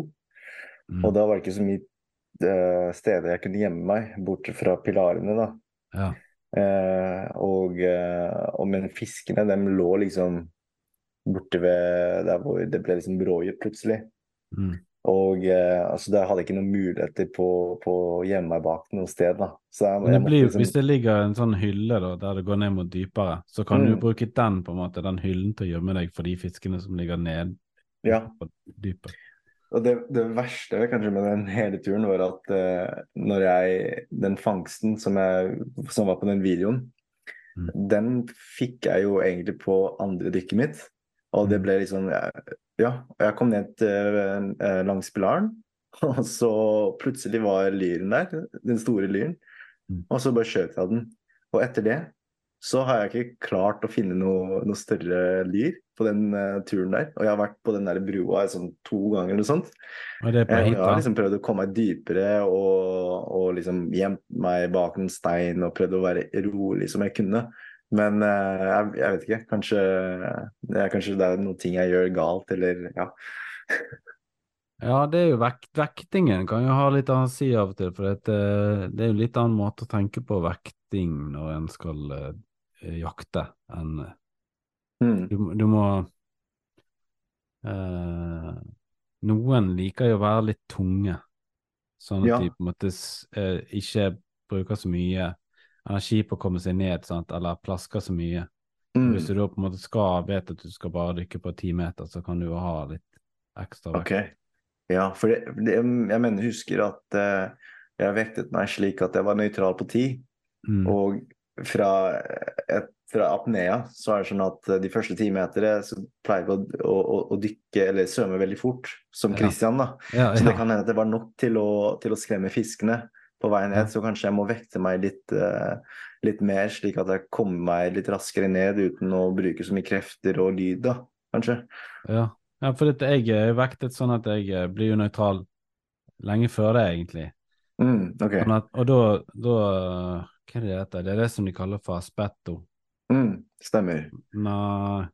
mm, Og da var det ikke så mye uh, steder jeg kunne gjemme meg, bort fra pilarene, da. ja. Uh, og, og men fiskene, dem lå liksom borte ved der hvor det ble liksom brådypt plutselig. Mm. Og eh, altså, der hadde jeg ikke noen muligheter på, på bak noe sted, da. Så jeg, Men det blir, liksom- hvis det ligger en sånn hylle da, der det går ned mot dypere, så kan du Mm. bruke den på en måte, den hyllen til å gjemme deg for de fiskene som ligger ned Ja. på dypet. Og det, det verste kanskje med den hele turen var at eh, når jeg Den fangsten som, jeg, som var på den videoen, Mm. den fikk jeg jo egentlig på andre dykket mitt. Og det Mm. ble liksom Ja, og jeg kom ned eh, langs pilaren, og så plutselig var lyren der, den store lyren. Mm. Og så bare skjøt jeg den. Og etter det så har jeg ikke klart å finne noe, noe større lyr på den uh, turen der. Og jeg har vært på den der brua sånn to ganger eller noe sånt. Jeg, jeg har liksom prøvd å komme meg dypere og, og liksom gjemt meg bak en stein og prøvd å være rolig som jeg kunne. Men eh, jeg, jeg vet ikke. Kanskje det er, kanskje det er noen ting jeg gjør galt, eller ja. Ja, det er jo vekt, vektingen kan jo ha litt annen si av og til, for det, det er jo litt annen måte å tenke på vekting når en skal uh, jakte, enn Mm. du, du må uh, Noen liker jo å være litt tunge, sånn at Ja. de på en måte eh, ikke bruker så mye energi på å komme seg ned, sant? eller plasker så mye. Mm. Hvis du da på en måte skal vet at du skal bare dykke på ti meter, så kan du jo ha litt ekstra vekt. Ok. Ja, for det, det, jeg mener, husker at uh, jeg vektet meg slik at jeg var nøytral på ti. Mm. Og fra, et, fra apnea så er det sånn at eh, de første ti meterne så pleier vi å, å, å, dykke eller svømme veldig fort, som Christian, da. Ja, Så det kan hende at det var nok til å, til å skremme fiskene på vei ned, så kanskje jeg må vekte meg litt, eh, litt mer, slik at jeg kommer meg litt raskere ned uten å bruke så mye krefter og lyd, da, kanskje. Ja, ja for dette, jeg er vektet sånn at jeg eh, blir jo nøytral lenge før det, egentlig. Mm, okay. Sånn at, og da, da Hva er det det heter? Det er det som de kaller for aspetto. Mm, stemmer. Nei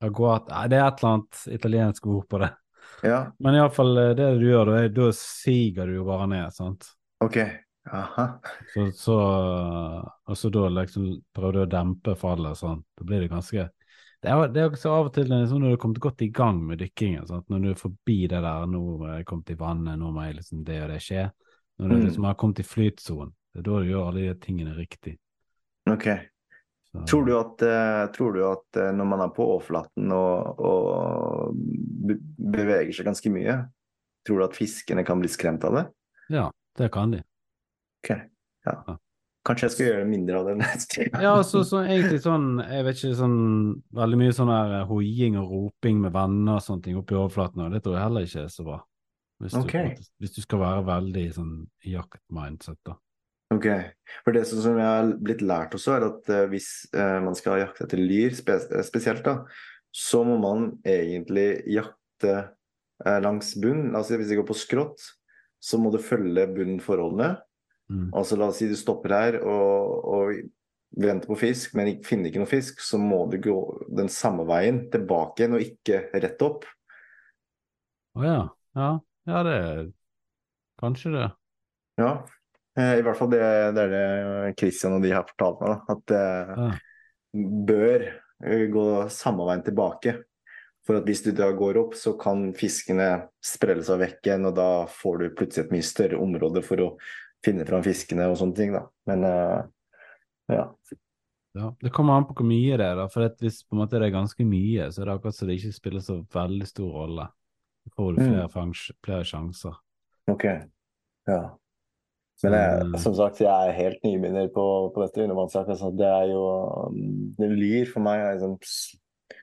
aguat, Det er et eller annet italiensk ord på det. Ja, Men iallfall det du gjør, da, da siger du jo bare ned, sant. Ok. Aha. Så, så Og så da liksom prøver du å dempe fallet sånn. Da blir det ganske det er, det er også av og til liksom, når du har kommet godt i gang med dykkingen, sant? når du er forbi det der 'nå er jeg kommet i vannet, nå må jeg liksom det og det skje', Når du Mm. liksom har kommet i flytsonen. Det er da du gjør alle de tingene riktig. Ok. Så, Tror du at, eh, tror du at eh, når man er på overflaten og, og beveger seg ganske mye, tror du at fiskene kan bli skremt av det? Ja, det kan de. Ok, ja. Ja. Kanskje jeg skal gjøre mindre av det neste gang? Ja, så, så egentlig sånn, jeg vet ikke, sånn veldig mye sånn der hoiing og roping med venner og sånne ting oppi overflaten, og det tror jeg heller ikke er så bra. Hvis, okay. du, hvis du skal være veldig sånn jaktmindset, da. Ok, for det som jeg har blitt lært også, er at eh, hvis eh, man skal jakte etter lyr spes eh, spesielt, da, så må man egentlig jakte eh, langs bunn. Altså hvis det går på skrått, så må du følge bunnforholdene. Mm. Altså la oss si du stopper her og, og venter på fisk, men finner ikke noe fisk, så må du gå den samme veien tilbake igjen, og ikke rett opp. Å ja. Ja, ja, det er kanskje det. Ja, eh, i hvert fall det, det er det Christian og de har fortalt meg, da. At det Ja. bør eh, gå samme veien tilbake. For at hvis du da går opp, så kan fiskene sprelle seg vekk igjen, og da får du plutselig et mye større område for å finne fram fiskene og sånne ting, da. Men uh, ja. Ja, Det kommer an på hvor mye det er, da. For at hvis på en måte det er ganske mye, så er det akkurat så det ikke spiller så veldig stor rolle. Da får du Mm. flere, fangs- flere sjanser. Ok. Ja. Men jeg, som sagt, jeg er helt nybegynner på, på dette undervannsjakta. Altså, det er jo det Lyr for meg s-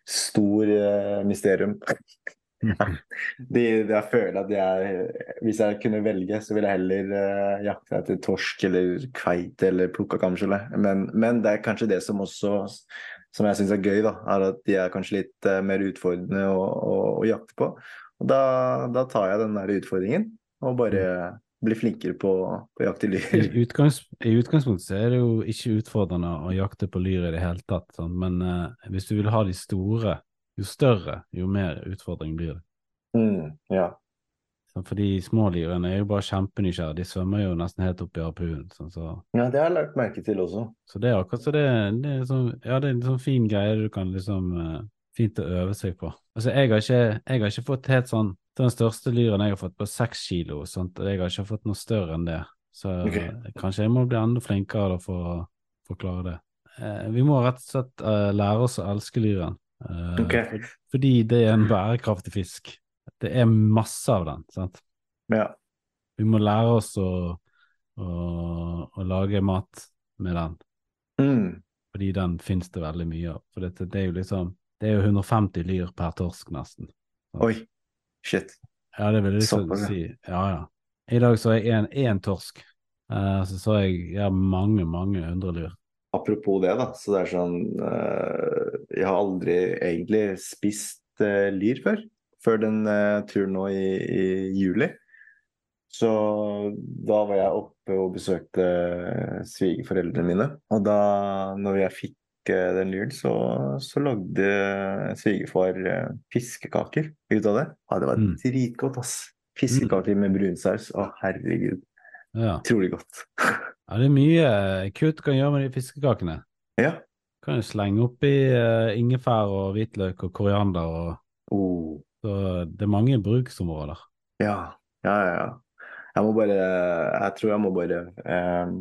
stor uh, mysterium. De, jeg føler at jeg, hvis jeg kunne velge, så ville jeg heller uh, jakte etter torsk eller kveite eller plukka kamskjelle. Men, men det er kanskje det som også som jeg syns er gøy, da, er at de er kanskje litt uh, mer utfordrende å, å, å jakte på. Og da, da tar jeg den der utfordringen og bare blir flinkere på, på jakt i I, utgangs, I utgangspunktet så er det jo ikke utfordrende å jakte på lyr i det hele tatt, sånn. men eh, hvis du vil ha de store, jo større, jo mer utfordring blir det. Mm, ja. Sånn, for de små lyrene er jo bare kjempenysgjerrige, de svømmer jo nesten helt opp i harpunen. Sånn, så, ja, det har jeg lagt merke til også. så det er akkurat så det, det er sånn, ja, det er en sånn fin greie du kan liksom eh, Fint å øve seg på. Altså, jeg har ikke, jeg har ikke fått helt sånn Den største lyren jeg har fått på seks kilo, sånt, og jeg har ikke fått noe større enn det. Så Ok. eh, kanskje jeg må bli enda flinkere da for å forklare klare det. Eh, vi må rett og slett eh, lære oss å elske lyren. Eh, okay. for, fordi det er en bærekraftig fisk. Det er masse av den. sant? Ja. Vi må lære oss å, å, å lage mat med den, Mm, fordi den finnes det veldig mye av. For dette, det er jo liksom Det er jo 150 lyr per torsk, nesten. oi. Shit. Ja, det vil jeg liksom Såpass, si. Ja, ja. I dag så jeg én torsk. Uh, så så jeg ja, mange, mange hundre lyr. Apropos det, da. Så det er sånn uh, Jeg har aldri egentlig spist uh, lyr før. Før den turen nå i, i juli. Så da var jeg oppe og besøkte svigerforeldrene mine. Og da når jeg fikk den lyren, så, så lagde svigerfar eh, fiskekaker ut av det. Ja, det var Mm. dritgodt, ass. Fiskekaker med brunsaus. Å, herregud. Ja. Utrolig godt. ja, det er mye eh, kutt kan gjøre med de fiskekakene. ja. Kan jo slenge oppi uh, ingefær og hvitløk og koriander og Oh. Så det er mange bruksområder. Ja, ja, ja. ja. Jeg må bare Jeg tror jeg må bare eh,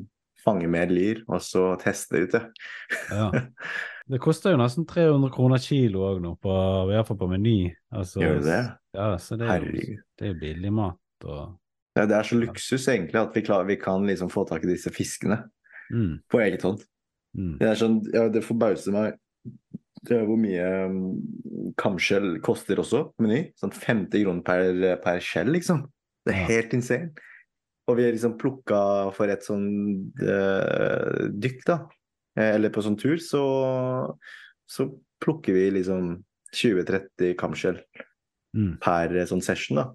fange mer lyr, og så teste ut det. Ja. Det koster jo nesten 300 kroner kilo òg nå, på, i hvert fall på Meny. Altså, Gjør det det? Ja, så det er, jo, det er billig mat og Ja, det er så luksus egentlig at vi, klarer, vi kan liksom få tak i disse fiskene mm, på eget hånd. mm. Det sånn, ja, det forbauser meg det hvor mye um, kamskjell koster også på Meny. Sånn 50 kroner per, per skjell, liksom. Det er helt insane. Og vi liksom plukka for et sånn uh, dykk, da. Eh, Eller på sånn tur, så, så plukker vi liksom 20-30 kamskjell Mm. per eh, sånn session, da.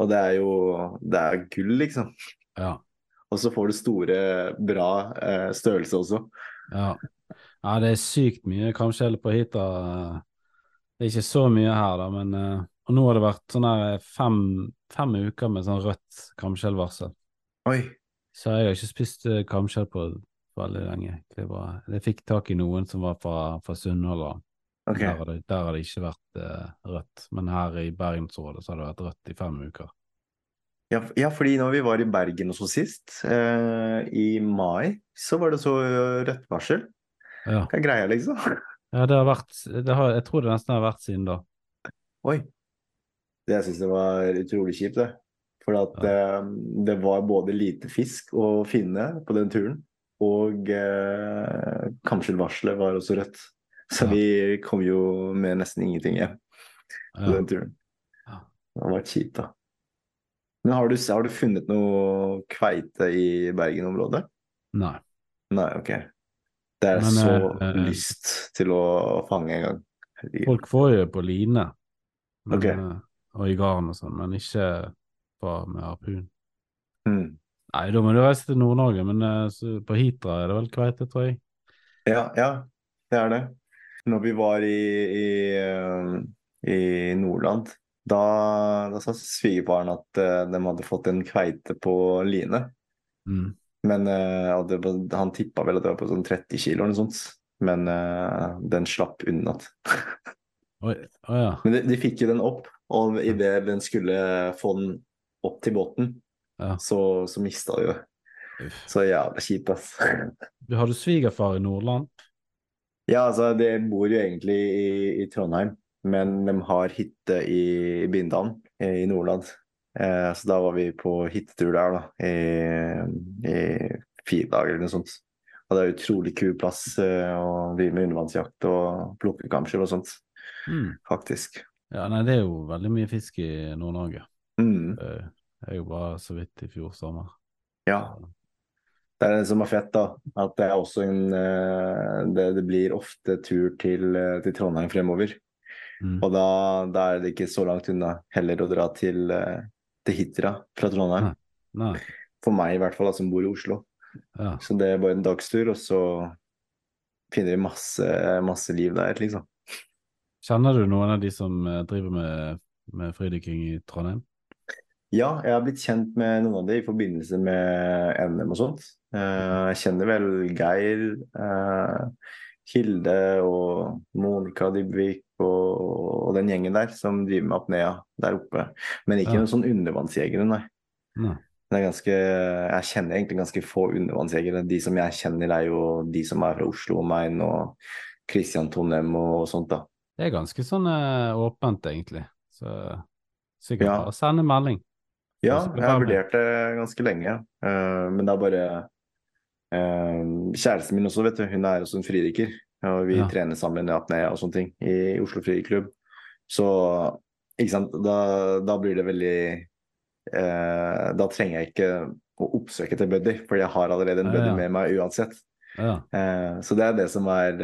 Og det er jo Det er gull, liksom. Ja. Og så får du store, bra uh, størrelse også. Ja. ja, det er sykt mye kamskjell på hit. da. Det er ikke så mye her, da, men uh... Og nå har det vært sånn her fem, fem uker med sånn rødt kamskjellvarsel. Oi. Så jeg har ikke spist eh, kamskjell på veldig lenge. Det var, jeg fikk tak i noen som var fra, fra Sunnhordland. Okay. Der, har det, der har det ikke vært uh, rødt. Men her i Bergensrådet så har det vært rødt i fem uker. Ja, ja, fordi når vi var i Bergen også sist, eh, i mai, så var det så rødt varsel. Ja, Hva er greia, liksom? ja det har vært det har, Jeg tror det nesten har vært siden da. Oi. Det jeg syns det var utrolig kjipt, det. For at eh, det var både lite fisk å finne på den turen, og eh, kamskjellvarselet var også rødt. Så Ja. vi kom jo med nesten ingenting hjem på Ja. den turen. Ja. Det var kjipt, da. Men har du, har du funnet noe kveite i Bergen-området? Nei. Nei, ok. Det er Men, så eh, lyst til å fange en gang. Folk får jo på line men, Ok. eh, og i garn og sånn, men ikke på, med harpun. Mm. Nei, da må du reise til Nord-Norge, men eh, på Hitra er det vel kveite, tror jeg. Ja, ja, det er det. Når vi var i, i, eh, i Nordland, da, da sa svigerfaren at eh, de hadde fått en kveite på line. Mm. Men var- han tippa vel at det var på sånn 30 kilo eller noe sånt. Men den slapp unna. Oi, oh, ja. Men de, de fikk jo den opp, og idet den skulle få den opp til båten, Ja. så, så mista. Uff. Så jævla kjipt, ass. Du Har du svigerfar i Nordland? Ja, altså, de bor jo egentlig i, i Trondheim, men de har hytte i Bindal i Nordland. Eh, så da var vi på hyttetur der, da, i, i fire dager eller noe sånt. Og det er utrolig kul plass eh, å drive med undervannsjakt og plukke kamskjell og sånt, Mm. faktisk. Ja, nei, det er jo veldig mye fisk i Nord-Norge. Mm, Det er jo bare så vidt i fjor sommer. ja. Det er det som er fett, da. At det er også en eh, det, det blir ofte tur til, eh, til Trondheim fremover. Mm. Og da, da er det ikke så langt unna heller å dra til, eh, til Hitra fra Trondheim. Nei. For meg i hvert fall, da, som bor i Oslo. Ja. Så det er bare en dagstur, og så finner vi masse, masse liv der, liksom. Kjenner du noen av de som driver med, med fridykking i Trondheim? Ja, jeg har blitt kjent med noen av de i forbindelse med NM og sånt. Eh, Jeg kjenner vel Geir, eh, Hilde og Monica Dybvik og, og den gjengen der som driver med apnea der oppe. Men ikke Ja. noen sånn undervannsjegere, nei. Nei. Det er ganske, jeg kjenner egentlig ganske få undervannsjegere. De som jeg kjenner, er jo de som er fra Oslo og Main og Christian Tonem og sånt, da. Det er ganske sånn eh, åpent, egentlig. Så sikkert Ja. bare sende melding. Ja, jeg har vurdert det ganske lenge, Uh, men det er bare uh, Kjæresten min også, vet du, hun er også en fridykker. Og vi Ja. trener sammen i apnea og sånne ting i Oslo Fridyklubb. Så ikke sant, da, da blir det veldig uh, Da trenger jeg ikke å oppsøke til buddy, for jeg har allerede en Ja, buddy ja. med meg uansett. Ja. Så det er det som er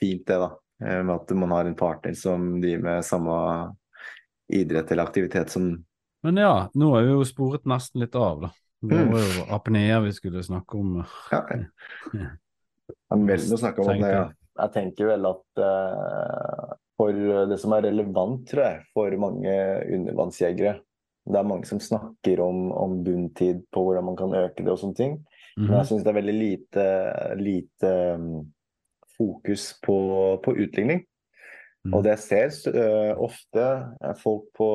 fint, det, da. Med at man har en partner som driver med samme idrett eller aktivitet som Men ja, nå har vi jo sporet nesten litt av, da. Det Mm. var jo apnea vi skulle snakke om. Ja. Ja. Er å snakke om Tenker ja. jeg. Tenker vel at uh, for det som er relevant, tror jeg, for mange undervannsjegere Det er mange som snakker om, om bunntid på hvordan man kan øke det og sånne ting. Men Mhm. jeg syns det er veldig lite, lite um, fokus på, på utligning. Mm. Og det jeg ser uh, ofte folk på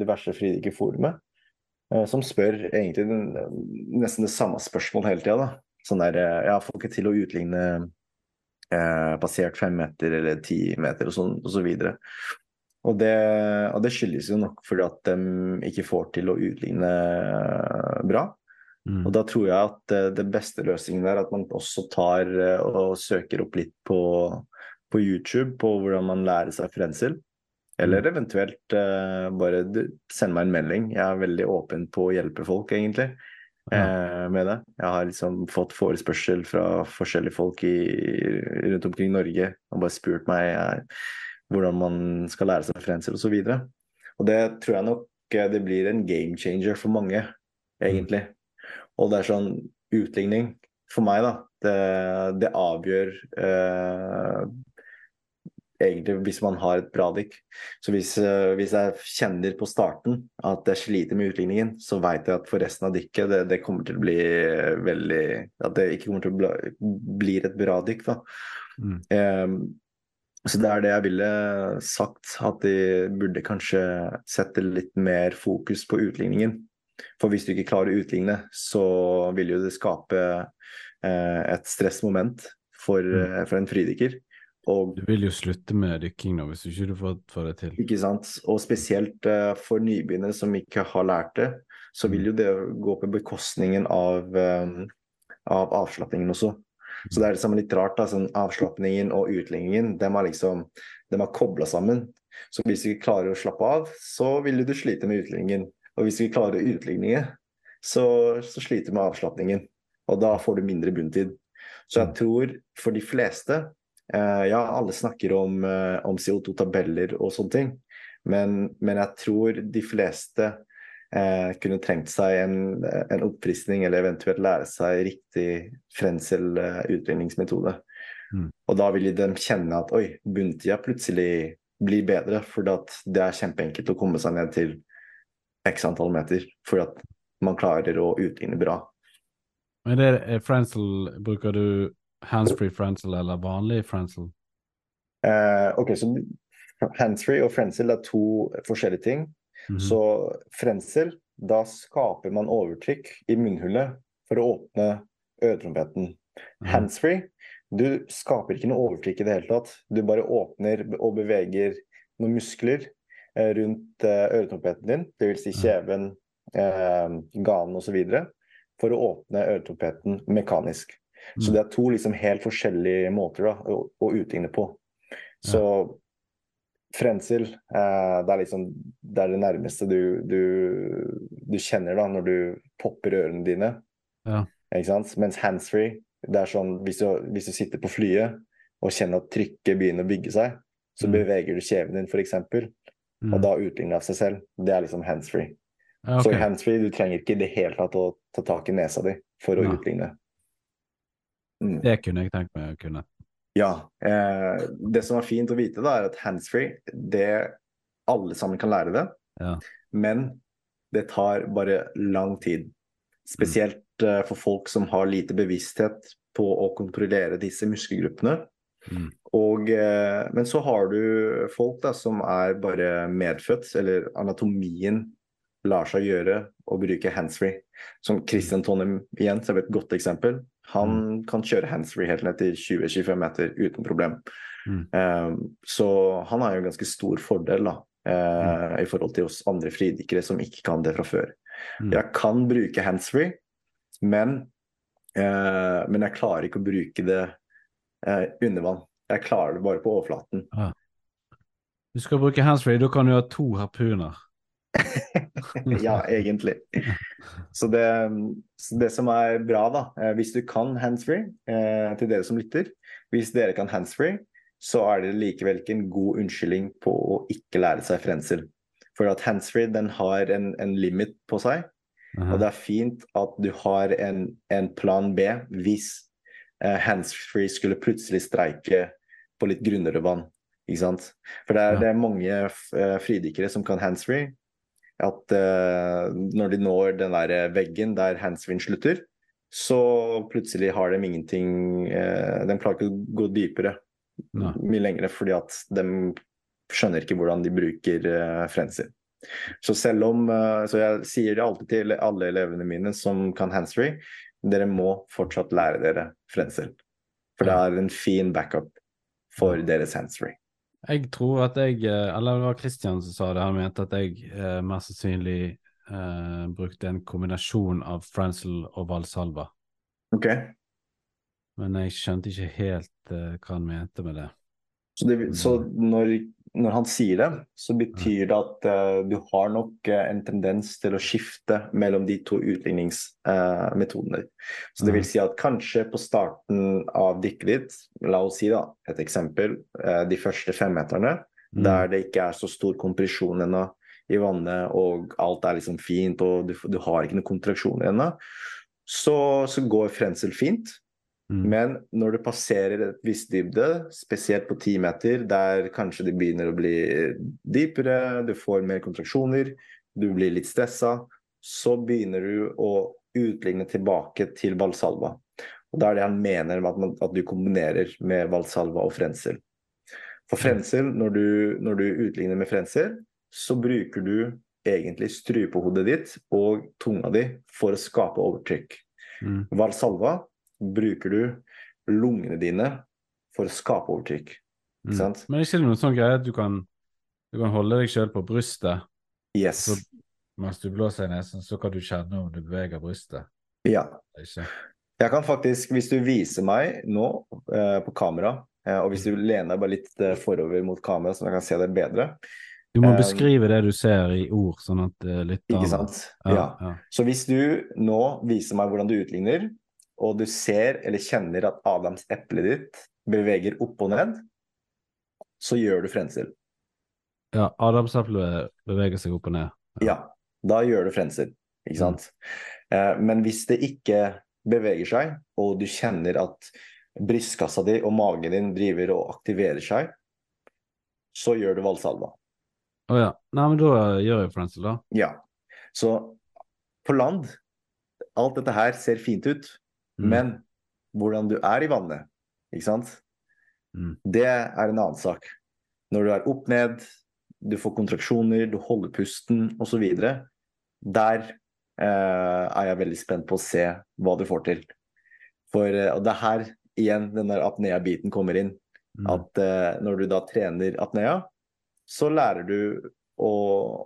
diverse fridykkerforumet uh, som spør egentlig den, nesten det samme spørsmålet hele tida. da. Sånn der uh, Jeg får ikke til å utligne uh, passert fem meter eller ti meter og sånn og så videre. Og det, og det skyldes jo nok fordi at de ikke får til å utligne bra. Mm. Og da tror jeg at eh, det beste løsningen er at man også tar eh, og søker opp litt på, på YouTube på hvordan man lærer seg frensel. Eller eventuelt uh, bare send meg en melding. Jeg er veldig åpen på å hjelpe folk, egentlig, eh, med det. Jeg har liksom fått forespørsel fra forskjellige folk i, rundt omkring Norge og bare spurt meg uh, hvordan man skal lære seg frensel osv. Og, så og det tror jeg nok det blir en game changer for mange, egentlig. Og det er sånn utligning for meg, da. Det, det avgjør egentlig hvis man har et bra dykk. Så hvis, eh, hvis jeg kjenner på starten at jeg sliter med utligningen, så vet jeg at for resten av dykket det, det kommer til å bli veldig At det ikke kommer til å bli, blir et bra dykk, da. Mm. Um, så det er det jeg ville sagt, at de burde kanskje sette litt mer fokus på utligningen. For hvis du ikke klarer å utligne, så vil jo det skape eh, et stressmoment for, Mm. eh, for en fridykker. Og Du vil jo slutte med dykking nå, hvis du ikke får, får det til. Ikke sant? Og spesielt uh, for nybegynnere som ikke har lært det, så vil jo det gå på bekostningen av, um, av avslapningen også. Så det er liksom litt rart. da, sånn Avslapningen og utligningen de er liksom, kobla sammen. Så hvis du ikke klarer å slappe av, så vil du slite med utligningen. Og hvis du ikke klarer utligningen, så, så sliter du med avslapningen. Og da får du mindre bunntid. Så jeg tror for de fleste Ja, alle snakker om, eh, om CO2-tabeller og sånne ting, men, men jeg tror de fleste eh, kunne trengt seg en, en oppfriskning, eller eventuelt lære seg riktig frensel-utligningsmetode. Mm. Og da vil de kjenne at oi, bunntida plutselig blir bedre, for det er kjempeenkelt å komme seg ned til x antall meter, for at man klarer å utligne bra. Men det er frensel, bruker du handsfree frensel eller vanlig frensel? Uh, ok, så handsfree og frensel er to forskjellige ting. Mhm. Så frensel, da skaper man overtrykk i munnhullet for å åpne øretrompeten. Mhm. Handsfree, du skaper ikke noe overtrykk i det hele tatt. Du bare åpner og beveger noen muskler eh, rundt eh, øretrompeten din, dvs. Si kjeven, eh, ganen osv., for å åpne øretrompeten mekanisk. Så Mm. det er to liksom helt forskjellige måter da, å, å utligne på. Så frensel, eh, det er liksom det er det nærmeste du, du, du kjenner da når du popper ørene dine. Ja. Ikke sant? Mens handsfree, det er sånn hvis du, hvis du sitter på flyet og kjenner at trykket begynner å bygge seg, så Mm. beveger du kjeven din f.eks., Mm. og da utligner det av seg selv. Det er liksom handsfree. Ja, Så i handsfree, du trenger ikke i det hele tatt å ta tak i nesa di for å ja. utligne. Mm. Det kunne jeg tenkt meg å kunne. Ja. Eh, det som er fint å vite, da, er at handsfree, det alle sammen kan lære det. Ja. Men det tar bare lang tid. Spesielt eh, for folk som har lite bevissthet på å kontrollere disse muskelgruppene. Mm. Og, eh, men så har du folk da, som er bare medfødt, eller anatomien lar seg gjøre å bruke handsfree. Som Christian Tonnem igjen, som er et godt eksempel. Han kan kjøre handsfree helt ned til 20-25 meter uten problem. Mm. Eh, så han har jo en ganske stor fordel da, eh, i forhold til oss andre fridykkere som ikke kan det fra før. Mm. Jeg kan bruke handsfree, men, eh, men jeg klarer ikke å bruke det eh, under vann. Jeg klarer det bare på overflaten. Du skal bruke handsfree, da kan du ha to harpuner. ja, egentlig. Så det, det som er bra, da, eh, hvis du kan handsfree, eh, til dere som lytter Hvis dere kan handsfree, så er det likevel ikke en god unnskyldning på å ikke lære seg frensel. For at handsfree den har en, en limit på seg, Aha. og det er fint at du har en, en plan B hvis eh, handsfree skulle plutselig streike på litt grunnere vann. Ikke sant? For det er, Ja. det er mange eh, fridykkere som kan handsfree. At uh, når de når den der veggen der handsvin slutter, så plutselig har de ingenting uh, De klarer ikke å gå dypere Nei. mye lenger fordi at de skjønner ikke hvordan de bruker uh, frensel. Så selv om uh, Så jeg sier det alltid til alle elevene mine som kan handsfree, dere må fortsatt lære dere frensel. For det er en fin backup for deres handsfree. Jeg tror at jeg eh, Eller det var Kristian som sa det, han mente at jeg eh, mest sannsynlig eh, brukte en kombinasjon av Frenzel og Valsalva. Ok, Men jeg skjønte ikke helt eh, hva han mente med det. Så, det, så når, når han sier det, så betyr det at uh, du har nok uh, en tendens til å skifte mellom de to utligningsmetodene. så det vil si at kanskje på starten av dykket ditt, la oss si da, et eksempel, eh, de første femmeterne, Mm. der det ikke er så stor kompresjon ennå i vannet, og alt er liksom fint, og du, du har ikke noen kontraksjoner ennå, så, så går frensel fint. Mm. Men når du passerer et visst dybde, spesielt på ti meter, der kanskje det begynner å bli dypere, du får mer kontraksjoner, du blir litt stressa, så begynner du å utligne tilbake til valsalva. Og Da er det han mener med at, man, at du kombinerer med valsalva og frensel. For frensel, når du, når du utligner med frensel, så bruker du egentlig strupehodet ditt og tunga di for å skape overtrykk. Mm. Valsalva bruker du lungene dine for å skape overtrykk. Mm. Sant? Men er ikke det noe sånn greie at du kan, du kan holde deg sjøl på brystet Yes. Så- mens du blåser i nesen, så kan du kjenne om du beveger brystet? Ja. Ikke. Jeg kan faktisk, hvis du viser meg nå eh, på kamera, eh, og hvis du lener deg bare litt eh, forover mot kamera, så jeg kan se deg bedre Du må Um, beskrive det du ser i ord, sånn at uh, lytterne Ikke sant? Ja, Ja. ja. Så hvis du nå viser meg hvordan du utligner, og du ser eller kjenner at Adams eple ditt beveger opp og ned, så gjør du frensel. ja Adams eple beveger seg opp og ned. Ja, da gjør du frensel. Ikke sant? Eh, men hvis det ikke beveger seg, og du kjenner at brystkassa di og magen din driver og aktiverer seg, så gjør du valsalva. Å ja. Nei, men da gjør jeg frensel da. Ja. Så på land Alt dette her ser fint ut, Mm. men hvordan du er i vannet, ikke sant? Mm. Det er en annen sak. Når du er opp ned, du får kontraksjoner, du holder pusten osv. Der eh, er jeg veldig spent på å se hva du får til. For eh, det er her igjen den der apnea-biten kommer inn. Mm. At eh, når du da trener apnea, så lærer du å,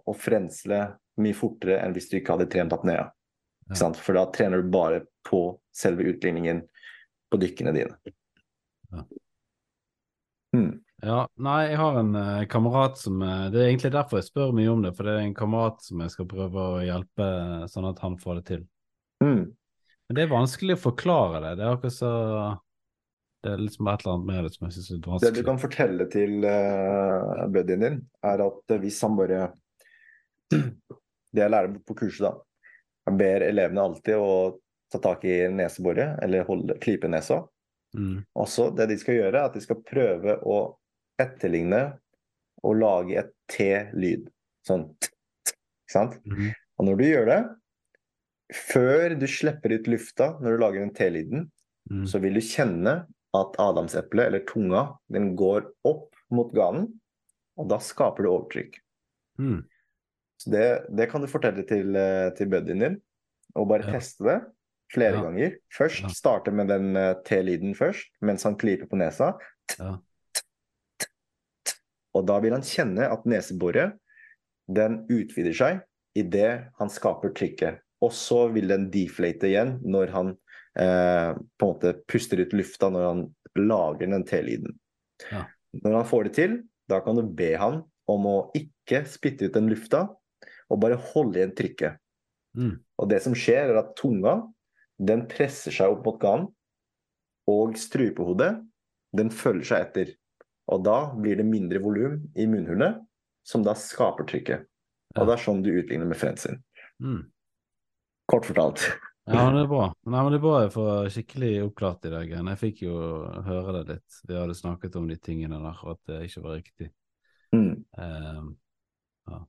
å frensle mye fortere enn hvis du ikke hadde trent apnea. Ja. Ikke sant? For da trener du bare på selve utligningen på dykkene dine. Ja. Mm. Ja, nei, jeg har en uh, kamerat som eh, Det er egentlig derfor jeg spør mye om det, for det er en kamerat som jeg skal prøve å hjelpe eh, sånn at han får det til. Mm. Men det er vanskelig å forklare det. Det er akkurat så Det er liksom et eller annet med det som jeg syns er vanskelig. Det du kan fortelle til uh, buddyen din, er at hvis han bare Det jeg lærer på kurset, da. Jeg ber elevene alltid å ta tak i neseboret, eller holde, klype nesa. Mm. Også det de skal gjøre, er at de skal prøve å etterligne og lage et T-lyd. Sånn t, t, ikke sant? Mm. Og når du gjør det, før du slipper ut lufta når du lager den T-lyden, Mm. så vil du kjenne at adamseplet, eller tunga, den går opp mot ganen, og da skaper du overtrykk. Mm. Så det, det kan du fortelle til, eh, til buddyen din, og bare Ja. teste det flere Ja. ganger. Først Ja. starte med den eh, T-lyden først, mens han klyper på nesa. Ja. Og da vil han kjenne at neseboret den utvider seg idet han skaper trykket. Og så vil den deflate igjen når han eh, på en måte puster ut lufta når han lager den T-lyden. Ja. Når han får det til, da kan du be han om å ikke spytte ut den lufta, og bare holde igjen trykket. Mm. Og det som skjer, er at tunga den presser seg opp mot ganen, og strupehodet den følger seg etter. Og da blir det mindre volum i munnhullet, som da skaper trykket. Og det er sånn du utligner med frensel. Mm. Kort fortalt. Ja, men det er bra. Nei, men det er bra jeg får skikkelig oppklart i dag. Jeg fikk jo høre det litt. Vi hadde snakket om de tingene der, og at det ikke var riktig. Mm. Um, ja.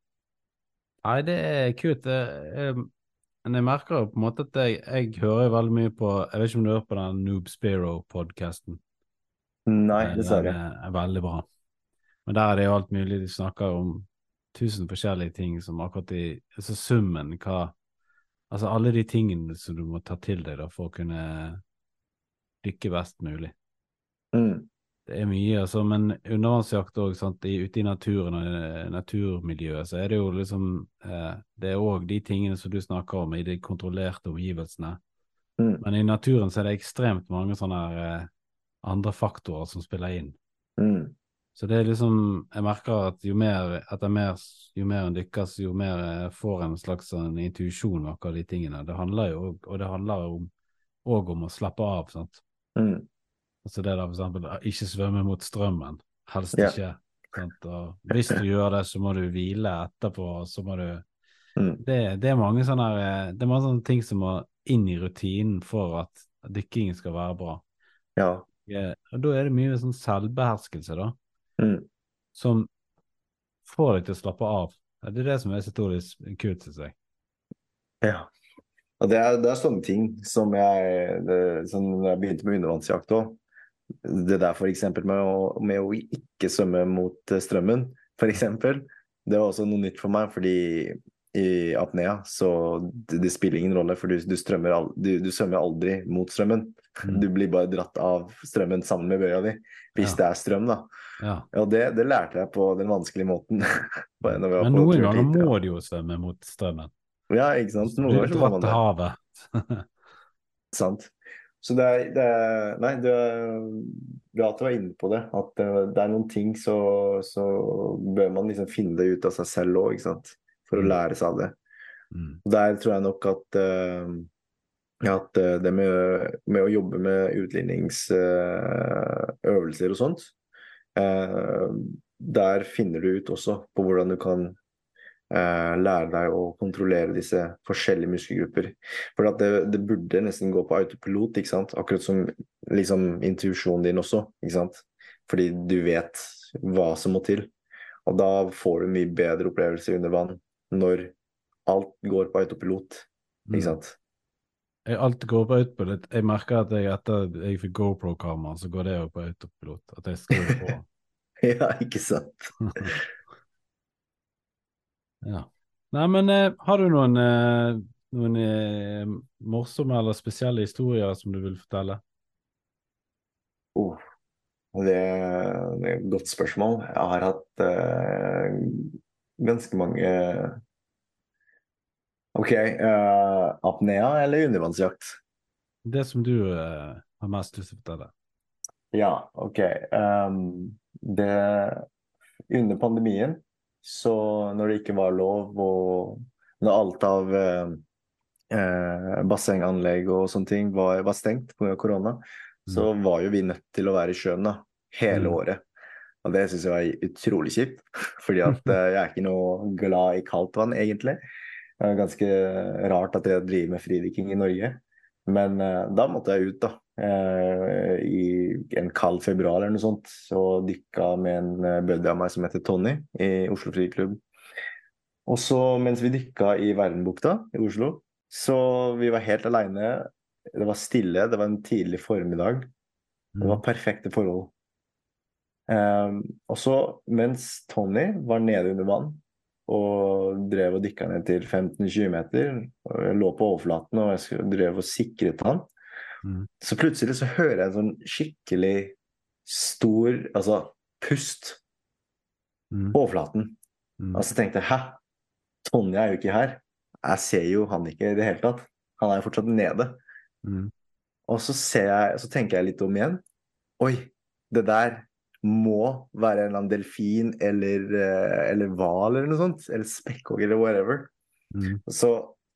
Nei, det er kult. Det, er- men jeg merker jo på en måte at jeg, jeg hører veldig mye på Jeg vet ikke om du hører på den Noob Spiro-podkasten? Nei, Den dessverre. er, er veldig bra. Men der er det jo alt mulig. De snakker om tusen forskjellige ting som akkurat i Altså summen, hva Altså alle de tingene som du må ta til deg da for å kunne dykke best mulig. Mm. Det er mye, altså, men undervannsjakt òg, ute i naturen og i naturmiljøet, så er det jo liksom eh, Det er òg de tingene som du snakker om i de kontrollerte omgivelsene. Mm. Men i naturen så er det ekstremt mange sånne eh, andre faktorer som spiller inn. Mm. Så det er liksom Jeg merker at jo mer etter mer, jo mer en dykker, jo mer jeg får en slags sånn intuisjon om akkurat de tingene. Det handler jo Og det handler om, òg om å slappe av, sant. Mm. Altså det der for eksempel ikke svømme mot strømmen. Helst Ja. ikke. Hvis du gjør det, så må du hvile etterpå, så må du Mm. det, det er mange sånne eh, Det er mange sånne ting som må inn i rutinen for at dykkingen skal være bra. Ja. Og da er det mye sånn selvbeherskelse, da, Mm. som får deg til å slappe av. Det er det som er så kult, syns jeg. ja. Og det er, det er sånne ting som jeg det, som jeg begynte med undervannsjakt òg. Det der eksempel med å, med å ikke svømme mot eh, strømmen, eksempel. Det var også noe nytt for meg, fordi i apnea, så det, det spiller ingen rolle, for du, du, al du, du svømmer aldri mot strømmen. Mm. Du blir bare dratt av strømmen sammen med bøya di, hvis Ja. det er strøm, da. Ja. Og det, det lærte jeg på den vanskelige måten. Men noen ganger må du jo svømme mot strømmen. Ja, ikke sant. Du Noen så må dratt man til havet. Sant. Så det er, det er Nei, du er bra at du var inne på det. At det, er noen ting så, så bør man liksom finne det ut av seg selv òg, ikke sant. For å Mm. lære seg av det. Mm. Der tror jeg nok at, eh, at eh, det med, med å jobbe med utligningsøvelser og sånt, eh, der finner du ut også på hvordan du kan eh, lære deg å kontrollere disse forskjellige muskelgrupper. For at det, det burde nesten gå på autopilot, ikke sant? akkurat som liksom, intuisjonen din også. Ikke sant? Fordi du vet hva som må til. Og da får du mye bedre opplevelse under vann når alt går på autopilot. Mm. Ikke sant? Mm. Alt går på autopilot. Jeg merker at jeg etter jeg fikk GoPro-kamera, så går det jo på autopilot. At jeg skriver på. Ja, ikke sant? ja. Nei, men eh, har du noen, eh, noen eh, morsomme eller spesielle historier som du vil fortelle? Oh, det, det er et godt spørsmål. Jeg har hatt eh, ganske mange OK. eh, apnea eller undervannsjakt? Det som du eh, har mest lyst til å fortelle. Ja, OK. Um, det Under pandemien, så når det ikke var lov og når alt av eh, eh, bassenganlegg og sånne ting var, var stengt pga. korona, så var jo vi nødt til å være i sjøen da, hele Mm. året. Og det syns jeg var utrolig kjipt, fordi at eh, jeg er ikke noe glad i kaldt vann, egentlig. Det er ganske rart at jeg driver med fridykking i Norge. Men eh, da måtte jeg ut, da. Eh, I en kald februar eller noe sånt. Og dykka med en uh, buddy av meg som heter Tony, i Oslo Friklubb. Og så mens vi dykka i Verdenbukta i Oslo, så vi var helt aleine. Det var stille, det var en tidlig formiddag. Det Mm. var perfekte forhold. Um, og så, mens Tony var nede under vann og drev og dykka ned til 15-20 meter, og jeg lå på overflaten og jeg drev og sikret han, Mm. så plutselig så hører jeg en sånn skikkelig stor altså pust Mm. på overflaten. Mm. Og så tenkte jeg hæ, Tonje er jo ikke her. Jeg ser jo han ikke i det hele tatt. Han er jo fortsatt nede. Mm. Og så, ser jeg, så tenker jeg litt om igjen. Oi, det der må være en eller annen delfin eller, eh, eller hval eller noe sånt. Eller spekkhogger eller whatever. Mm. Så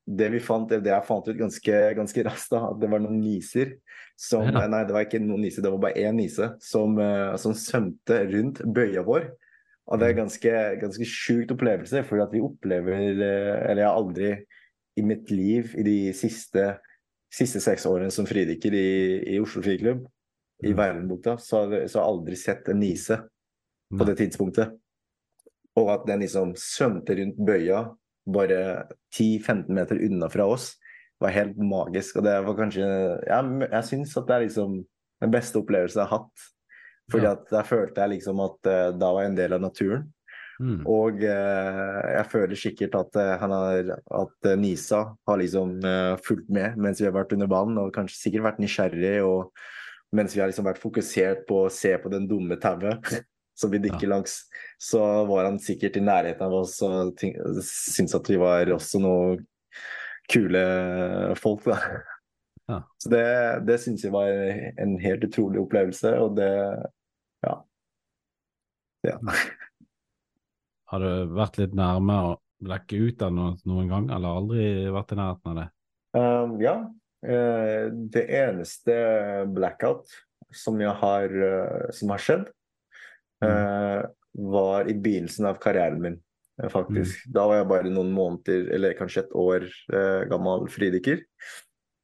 det vi fant, det jeg fant ut ganske, ganske raskt, da, at det var noen niser som Ja. Nei, det var ikke noen niser, det var bare én nise som, eh, som svømte rundt bøya vår. Og det er ganske, ganske sjukt opplevelse, for at vi opplever eh, Eller jeg har aldri i mitt liv i de siste, siste seks årene som fridykker i, i Oslo Friklubb, i Mm. Verdenbukta, så så har jeg aldri sett en nise på det tidspunktet. Og at den liksom svømte rundt bøya bare 10-15 meter unna fra oss, var helt magisk. Og det var kanskje Jeg, jeg syns at det er liksom den beste opplevelsen jeg har hatt. Fordi Ja. at der følte jeg liksom at uh, da var jeg en del av naturen. Mm. Og uh, jeg føler sikkert at, uh, han har, at Nisa har liksom fulgt med mens vi har vært under banen, og kanskje sikkert vært nysgjerrig. Og mens vi har liksom vært fokusert på å se på den dumme tauet som vi dykker langs, så var han sikkert i nærheten av oss og syntes at vi var også noe kule folk, da. Ja. Så det, det syns jeg var en helt utrolig opplevelse, og det Ja. ja. Har du vært litt nærme å blekke ut av noe noen gang, eller aldri vært i nærheten av det? Um, ja. eh, det eneste blackout som, har, eh, som har skjedd, eh, var i begynnelsen av karrieren min, faktisk. faktisk. Da var jeg bare noen måneder, eller kanskje et år uh, gammel fridykker.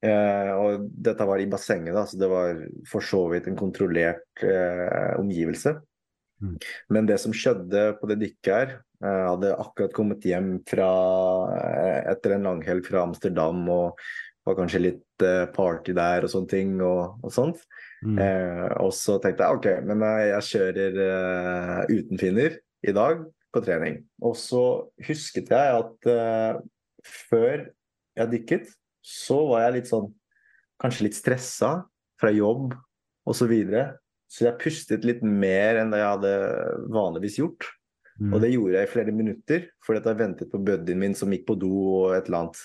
Uh, og dette var i bassenget, da, så det var for så vidt en kontrollert eh, omgivelse. Mm. Men det som skjedde på det dykket her Jeg hadde akkurat kommet hjem fra, eh, etter en langhelg fra Amsterdam og var kanskje litt eh, party der og sånne ting. og, og sånt. Mm. Eh, og så tenkte jeg ok, men jeg, jeg kjører eh, uten finner i dag. på trening. Og så husket jeg at eh, før jeg dykket, så var jeg litt sånn Kanskje litt stressa fra jobb osv. Så, videre. så jeg pustet litt mer enn det jeg hadde vanligvis gjort. Mm. Og det gjorde jeg i flere minutter, fordi at jeg ventet på buddyen min som gikk på do og et eller annet.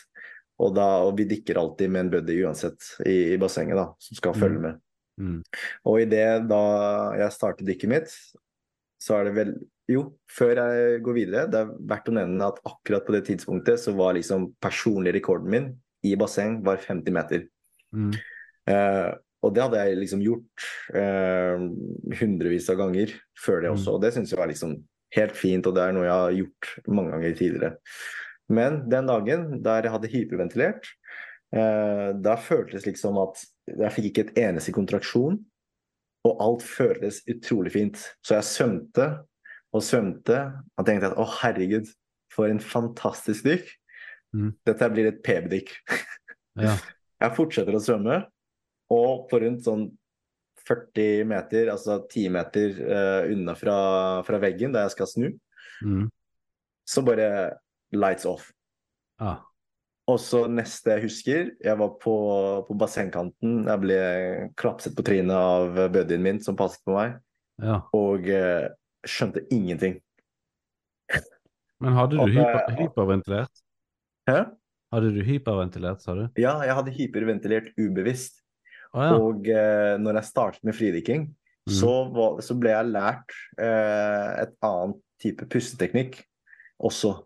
Og, da, og vi dykker alltid med en buddy uansett i, i bassenget, da, som skal Mm. følge med. Mm. Og i det da jeg startet dykket mitt, så er det vel Jo, før jeg går videre, det er verdt å nevne at akkurat på det tidspunktet så var liksom personlig rekorden min i basseng var 50 meter. Mm. Eh, og det hadde jeg liksom gjort eh, hundrevis av ganger før det Mm. også, og det syns jeg var liksom helt fint, og det er noe jeg har gjort mange ganger tidligere. Men den dagen der jeg hadde hyperventilert, eh, da føltes liksom at jeg fikk ikke et eneste kontraksjon, og alt føltes utrolig fint. Så jeg svømte og svømte og tenkte at å herregud, for en fantastisk dykk. Mm. Dette blir et PB-dykk. Ja. Jeg fortsetter å svømme, og på rundt sånn 40 meter, altså 10 meter uh, unna fra, fra veggen der jeg skal snu, Mm. så bare lights off. Ah. Og så neste jeg husker, jeg var på, på bassengkanten, jeg ble klapset på trynet av buddyen min som passet på meg, ja. og eh, skjønte ingenting. Men hadde du hyper, hyperventilert? Hæ? Hadde du hyperventilert, sa du? Ja, jeg hadde hyperventilert ubevisst. Ah, ja. Og eh, når jeg startet med fridykking, Mm. så, var, så ble jeg lært eh, et annet type pusteteknikk også.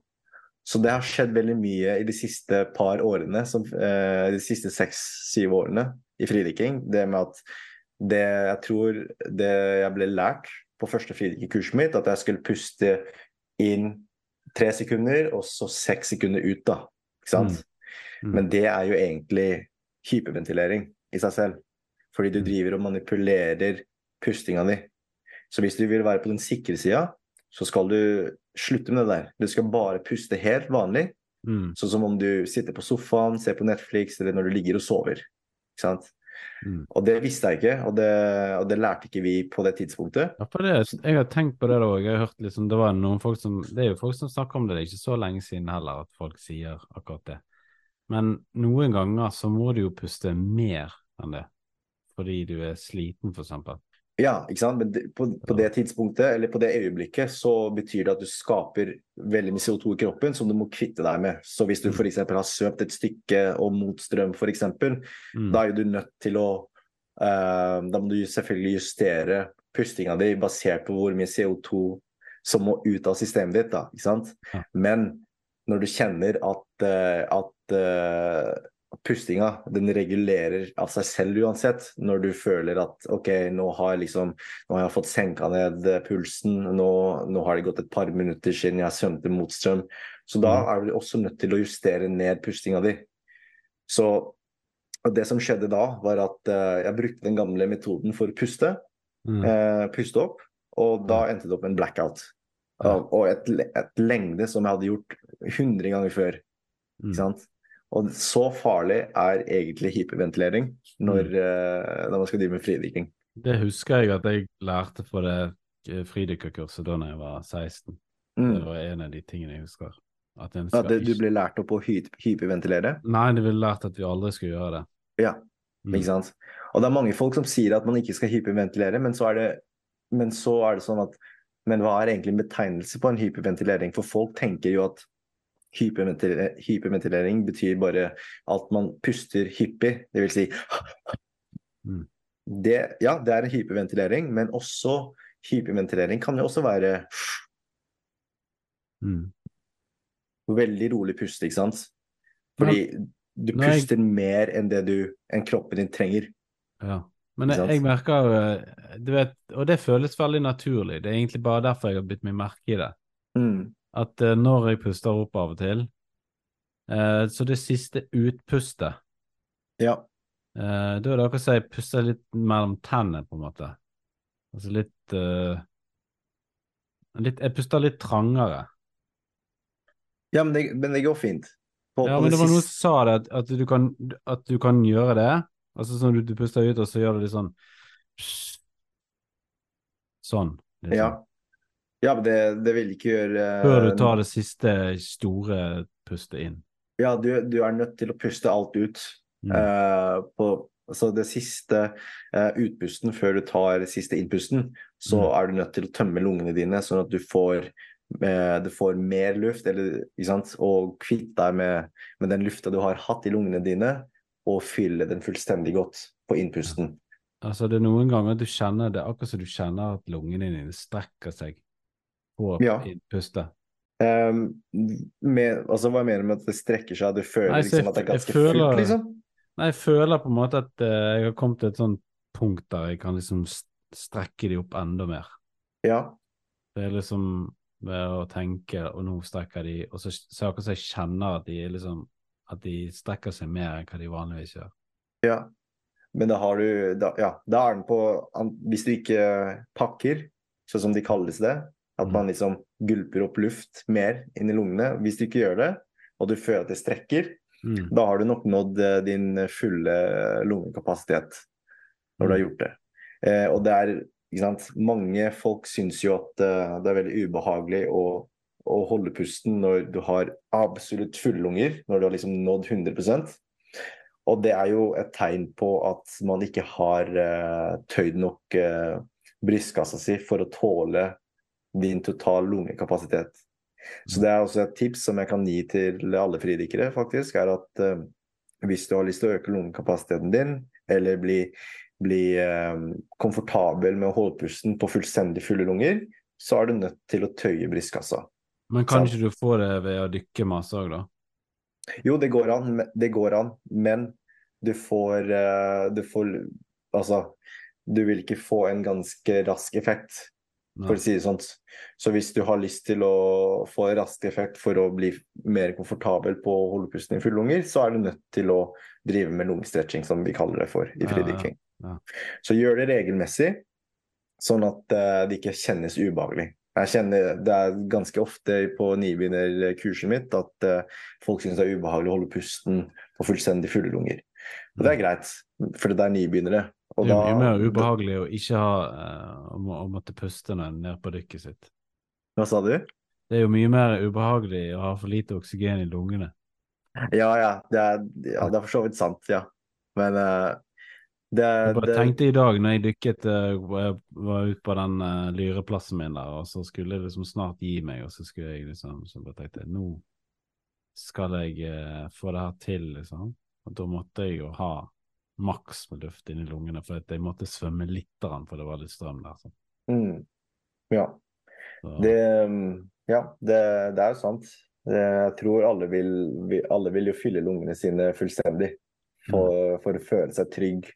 Så det har skjedd veldig mye i de siste par årene, som, eh, de siste seks-syv årene i fridykking. Det med at det jeg tror det jeg ble lært på første fridykkerkurset mitt, at jeg skulle puste inn tre sekunder, og så seks sekunder ut, da. Ikke sant? Mm. Men det er jo egentlig hyperventilering i seg selv. Fordi du Mm. driver og manipulerer pustinga di. Så hvis du vil være på den sikre sida, så skal du slutte med det der. Du skal bare puste helt vanlig, Mm. sånn som om du sitter på sofaen, ser på Netflix, eller når du ligger og sover. Ikke sant? Mm. Og det visste jeg ikke, og det, og det lærte ikke vi på det tidspunktet. Ja, for det, jeg har tenkt på det òg. Jeg har hørt liksom, det var noen folk som Det er jo folk som snakker om det, det er ikke så lenge siden heller at folk sier akkurat det. Men noen ganger så må du jo puste mer enn det, fordi du er sliten, for eksempel. Ja, ikke sant? Men på, på det tidspunktet, eller på det øyeblikket, så betyr det at du skaper veldig mye CO2 i kroppen som du må kvitte deg med. Så hvis du Mm. f.eks. har svømt et stykke og mot strøm, f.eks., Mm. da er du nødt til å uh, Da må du selvfølgelig justere pustinga di basert på hvor mye CO2 som må ut av systemet ditt, da, ikke sant? Men når du kjenner at, uh, at eh, pustinga den regulerer av seg selv uansett. Når du føler at ok, nå har, jeg liksom, nå har jeg fått senka ned eh, pulsen, nå, nå har det gått et par minutter siden jeg svømte mot strøm. Så da Mm. er du også nødt til å justere ned pustinga di. Så det som skjedde da, var at uh, jeg brukte den gamle metoden for å puste. Mm. Uh, puste opp, og da endte det opp med en blackout. Ja. Og, et, et lengde som jeg hadde gjort 100 ganger før. Mm. Ikke sant? Og så farlig er egentlig hyperventilering når, Mm. eh, når man skal drive med fridykking. Det husker jeg at jeg lærte på det eh, fridykkerkurset da jeg var 16. Det Mm. var en av de tingene jeg husker. At skal det, du ble lært opp å hy hyperventilere. Nei, det ville lært at vi aldri skulle gjøre det. Ja, Mm. ikke sant? Og det er mange folk som sier at man ikke skal hyperventilere, men så er det, men så er det sånn at Men hva er egentlig en betegnelse på en hyperventilering? For folk tenker jo at hyperventilering, hyperventilering betyr bare at man puster hyppig, det vil si Mm. det, Ja, det er en hyperventilering, men også hyperventilering kan jo også være Mm. veldig rolig puste, ikke sant? Fordi du jeg- puster mer enn det du enn kroppen din trenger. Ja. Men jeg, jeg merker eh, du vet, Og det føles veldig naturlig. Det er egentlig bare derfor jeg har bitt meg merke i det. Mm. At eh, når jeg puster opp av og til eh, Så det siste utpustet Ja. eh, Da er det akkurat som jeg puster litt mellom tennene, på en måte. Altså litt, litt Jeg puster litt trangere. ja, men det, men det går fint. På, Ja, på men det var noen som sa det, at, at, du kan, at du kan gjøre det. Altså sånn du, du puster ut, og så gjør du litt sånn Sånn. Liksom. Ja. Ja, men det, det vil ikke gjøre Før du tar det siste store pustet inn. Ja, du, du er nødt til å puste alt ut. Mm. Eh, på, så det siste eh, utpusten før du tar siste innpusten, så Mm. er du nødt til å tømme lungene dine, sånn at du får, eh, du får mer luft, eller, og kvitt deg med, med den lufta du har hatt i lungene dine, og fylle den fullstendig godt på innpusten. Altså, det er noen ganger du kjenner det, akkurat som du kjenner at lungene dine strekker seg på Ja. innpustet. Um, med, altså, hva jeg du med at det strekker seg? Du føler Nei, liksom, jeg at det er ganske føler- fullt, liksom? Nei, jeg føler på en måte at uh, jeg har kommet til et sånt punkt der jeg kan liksom strekke de opp enda mer. Ja. Det er liksom ved å tenke, og nå strekker de, og så, at som jeg kjenner at de liksom at de strekker seg mer enn hva de vanligvis gjør. Ja, men da har du da, Ja, da er den på Hvis du ikke pakker, sånn som de kalles det, at man liksom gulper opp luft mer inn i lungene Hvis du ikke gjør det, og du føler at det strekker, Mm. da har du nok nådd eh, din fulle lungekapasitet når du har gjort det. Eh, og det er ikke sant, Mange folk syns jo at uh, det er veldig ubehagelig å, å holde pusten når du har absolutt fulle lunger, når du har liksom nådd 100% Og det er jo et tegn på at man ikke har uh, tøyd nok uh, brystkassa si for å tåle din total lungekapasitet. Så det er også et tips som jeg kan gi til alle fridykkere, faktisk, er at uh, hvis du har lyst til å øke lungekapasiteten din, eller bli, bli uh, komfortabel med å holde pusten på fullstendig fulle lunger, så er du nødt til å tøye brystkassa. Men kan ikke du få det ved å dykke masse òg, da? Jo, det går an, det går an, men du får, uh, du får Altså, du vil ikke få en ganske rask effekt. For å si det sånn. Så hvis du har lyst til å få rask effekt for å bli mer komfortabel på å holde pusten i fulle lunger, så er du nødt til å drive med lungestretching, som vi kaller det for i Ja, ja, ja. Så gjør det regelmessig, sånn at eh, det ikke kjennes ubehagelig. Jeg kjenner Det er ganske ofte på nybegynnerkurset mitt at eh, folk syns det er ubehagelig å holde pusten på fullstendig fulle lunger. Og det er greit, for det er nybegynnere. Og Det er da- mye mer ubehagelig å ikke ha eh, å, må- å måtte puste når en er nede på dykket sitt. Hva sa du? Det er jo mye mer ubehagelig å ha for lite oksygen i lungene. Ja, ja. Det er, ja, det er for så vidt sant, ja. Men uh, det, Jeg bare det tenkte i dag når jeg dykket eh, Jeg var ute på den uh, lyreplassen min der, og så skulle jeg liksom snart gi meg, og så skulle jeg liksom Så bare tenkte jeg nå skal jeg uh, få det her til, liksom. Og da måtte jeg jo ha maks med luft inni lungene, for at jeg måtte svømme litt, for det var litt strøm der. Så. mm, Ja. Det, mm, ja, det, det er jo sant. Jeg tror alle vil, alle vil jo fylle lungene sine fullstendig for, for å føle seg trygg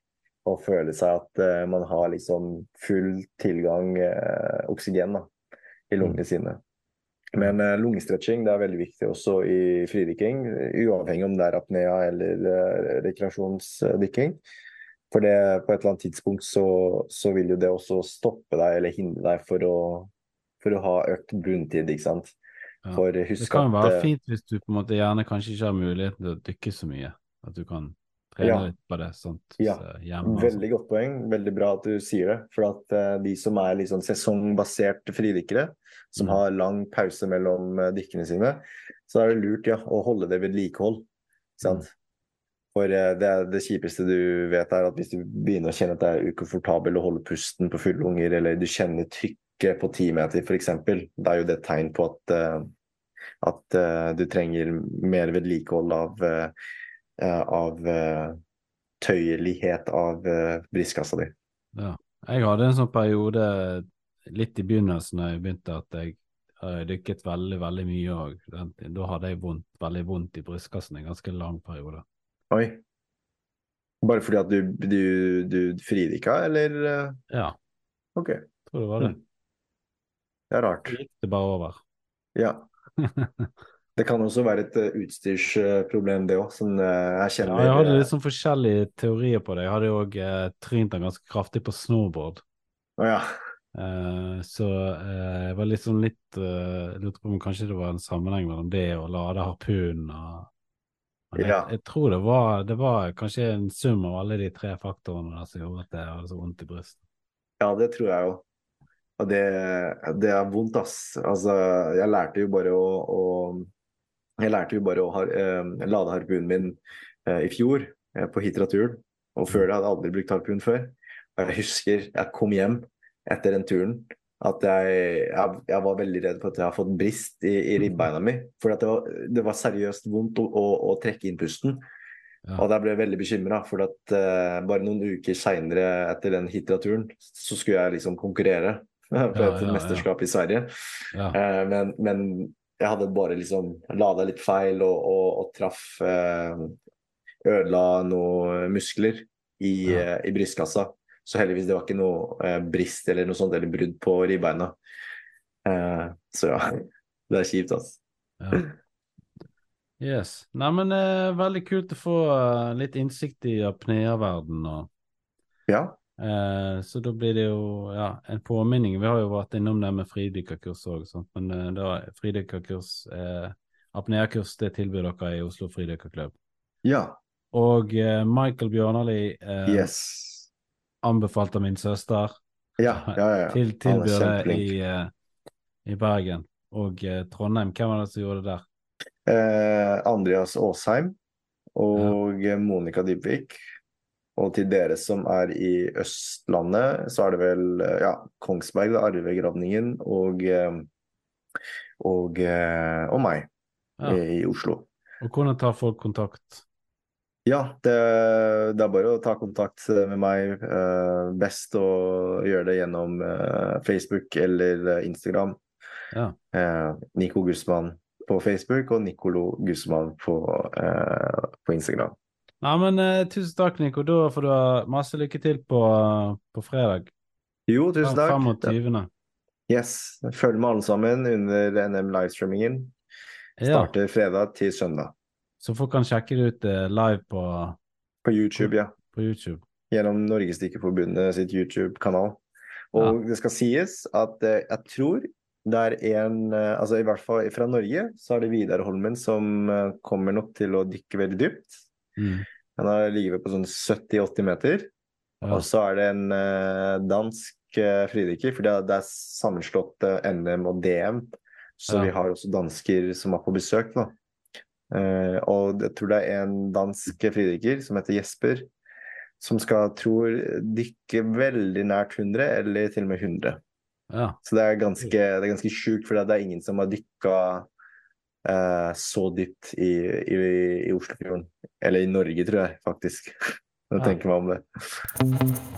og føle seg at eh, man har liksom full tilgang eh, oksygen da, i lungene sine. Men uh, lungestretching det er veldig viktig også i fridykking, uavhengig om det er apnea eller uh, rekreasjonsdykking. For det, på et eller annet tidspunkt så, så vil jo det også stoppe deg eller hindre deg for å, for å ha økt bunntid, ikke sant. Ja. For det husk kan jo at være eh, fint hvis du på en måte gjerne kanskje ikke har muligheten til å dykke så mye, at du kan trene Ja. litt på det sånt Ja. hjemme. Veldig godt poeng. Veldig bra at du sier det. For at uh, de som er liksom sesongbaserte fridykkere, som Mm. har lang pause mellom uh, dykkene sine, så er det lurt ja, å holde det vedlikehold. likehold. Sant? Mm. For uh, det, det kjipeste du vet, er at hvis du begynner å kjenne at det er ukomfortabel å holde pusten på fulle unger, eller du kjenner trykket på ti meter f.eks., da er jo det et tegn på at, at uh, du trenger mer vedlikehold av, eh, av eh, tøyelighet av uh, brystkassa di. Ja. Jeg hadde en sånn periode litt i begynnelsen da jeg begynte at jeg har dykket veldig, veldig mye òg. Da hadde jeg vondt, veldig vondt i brystkassen en ganske lang periode. Oi. Bare fordi at du, du, du fridykka, eller? eh? Ja, Ok, tror det var det. Mm. det er rart. Så gikk det bare over. Ja. Det kan også være et eh, utstyrsproblem, det òg. Sånn, eh, jeg Ja, kjenner jeg hadde litt sånn forskjellige teorier på det. Jeg hadde òg eh, trynt den ganske kraftig på snowboard. Å ja. Eh, så eh, jeg var litt sånn litt eh, Lurte på om kanskje det var en sammenheng mellom det og lade harpunen og jeg, Ja. jeg tror det var, det var kanskje en sum av alle de tre faktorene der som gjorde at jeg hadde så vondt i brystet. ja, det tror jeg jo. Og det, det er vondt, ass. Altså, jeg lærte jo bare å, å Jeg lærte jo bare å ha, eh, lade harpunen min eh, i fjor eh, på Hitraturen. Og før det hadde jeg aldri brukt harpun før. Og jeg husker jeg kom hjem etter den turen at jeg, jeg, jeg var veldig redd for at jeg har fått brist i, i ribbeina mi. For det var, det var seriøst vondt å, å, å trekke inn pusten. Ja. Og jeg ble veldig bekymra, for at uh, bare noen uker seinere etter den hitraturen, så skulle jeg liksom konkurrere Ja, et ja, ja. mesterskap i Sverige. Ja. Eh, men, men jeg hadde bare liksom lada litt feil og, og, og traff eh, Ødela noen muskler i, Ja. eh, i brystkassa. Så heldigvis det var ikke noe eh, brist eller noe sånt, eller brudd på ribbeina. Eh, så ja, det er kjipt, altså. Ja. Yes. Nei, men eh, veldig kult å få eh, litt innsikt i apnea-verden og Ja. Eh, Så da blir det jo ja, en påminning. Vi har jo vært innom det med fridykkerkurs òg, men eh, da fridykkerkurs eh, Apnea-kurs det tilbyr dere i Oslo fridykkerklubb. ja. Og eh, Michael Bjørnali eh, Yes. anbefalte min søster Ja, ja, ja. til tilbyr det i, eh, i Bergen. Og Trondheim, hvem var det som gjorde det der? Eh, Andreas Aasheim og Monica Dybvik. Og til dere som er i Østlandet, så er det vel eh, ja, Kongsberg, da, Arvegravningen, og, eh, og, eh, og meg Ja. i, i Oslo. Og hvordan tar folk kontakt? Ja, det, det er bare å ta kontakt med meg. Eh, best å gjøre det gjennom eh, Facebook eller eh, Instagram. Ja. Eh, Nico Guzman på Facebook og Nicolo Guzman på, eh, på Instagram. Nei, men uh, tusen takk, Nico. Da får du ha masse lykke til på, på fredag. Jo, tusen takk. 25. Yes, Følg med alle sammen under NM livestreamingen. Ja, fredag til søndag. så folk kan sjekke det ut eh, live på, På YouTube, ja. på YouTube. Gjennom Norgesdykkerforbundet sitt YouTube-kanal. Og det skal sies at eh, jeg tror det er en Altså i hvert fall fra Norge så er det Vidar Holmen som kommer nok til å dykke veldig dypt. Mm. Han har ligget på sånn 70-80 meter. Ja. Og så er det en uh, dansk uh, fridykker, for det er, det er sammenslått uh, NM og DM. Så Ja. vi har også dansker som er på besøk, da. Eh, og jeg tror det er en dansk fridykker som heter Jesper, som skal, tror, dykke veldig nært 100, eller til og med 100. ja. Så det er ganske, det er ganske sjukt, for det er ingen som har dykka eh, så dypt i, i, i Oslofjorden. Eller i Norge, tror jeg faktisk. Når jeg Ja. tenker meg om det.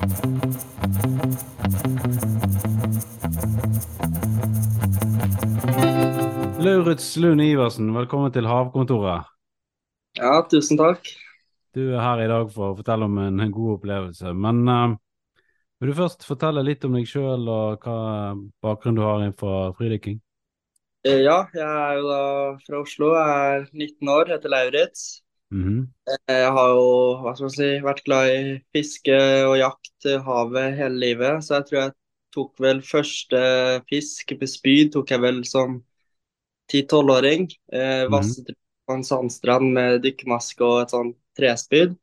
Lauritz Lund Iversen, velkommen til Havkontoret. Ja, tusen takk. Du er her i dag for å fortelle om en, god opplevelse. Men uh, vil du først fortelle litt om deg sjøl og hva bakgrunn du har innenfor fridykking? Eh, Ja, jeg er jo da fra Oslo, jeg er 19 år, heter Lauritz. Mm -hmm. Jeg har jo, hva skal man si, vært glad i fiske og jakt, eh, havet hele livet, så jeg tror jeg tok vel første fisk med spyd, tok jeg vel som 10-12-åring. Eh, Mhm. Vasset på en sandstrand med dykkermaske og et sånt trespyd.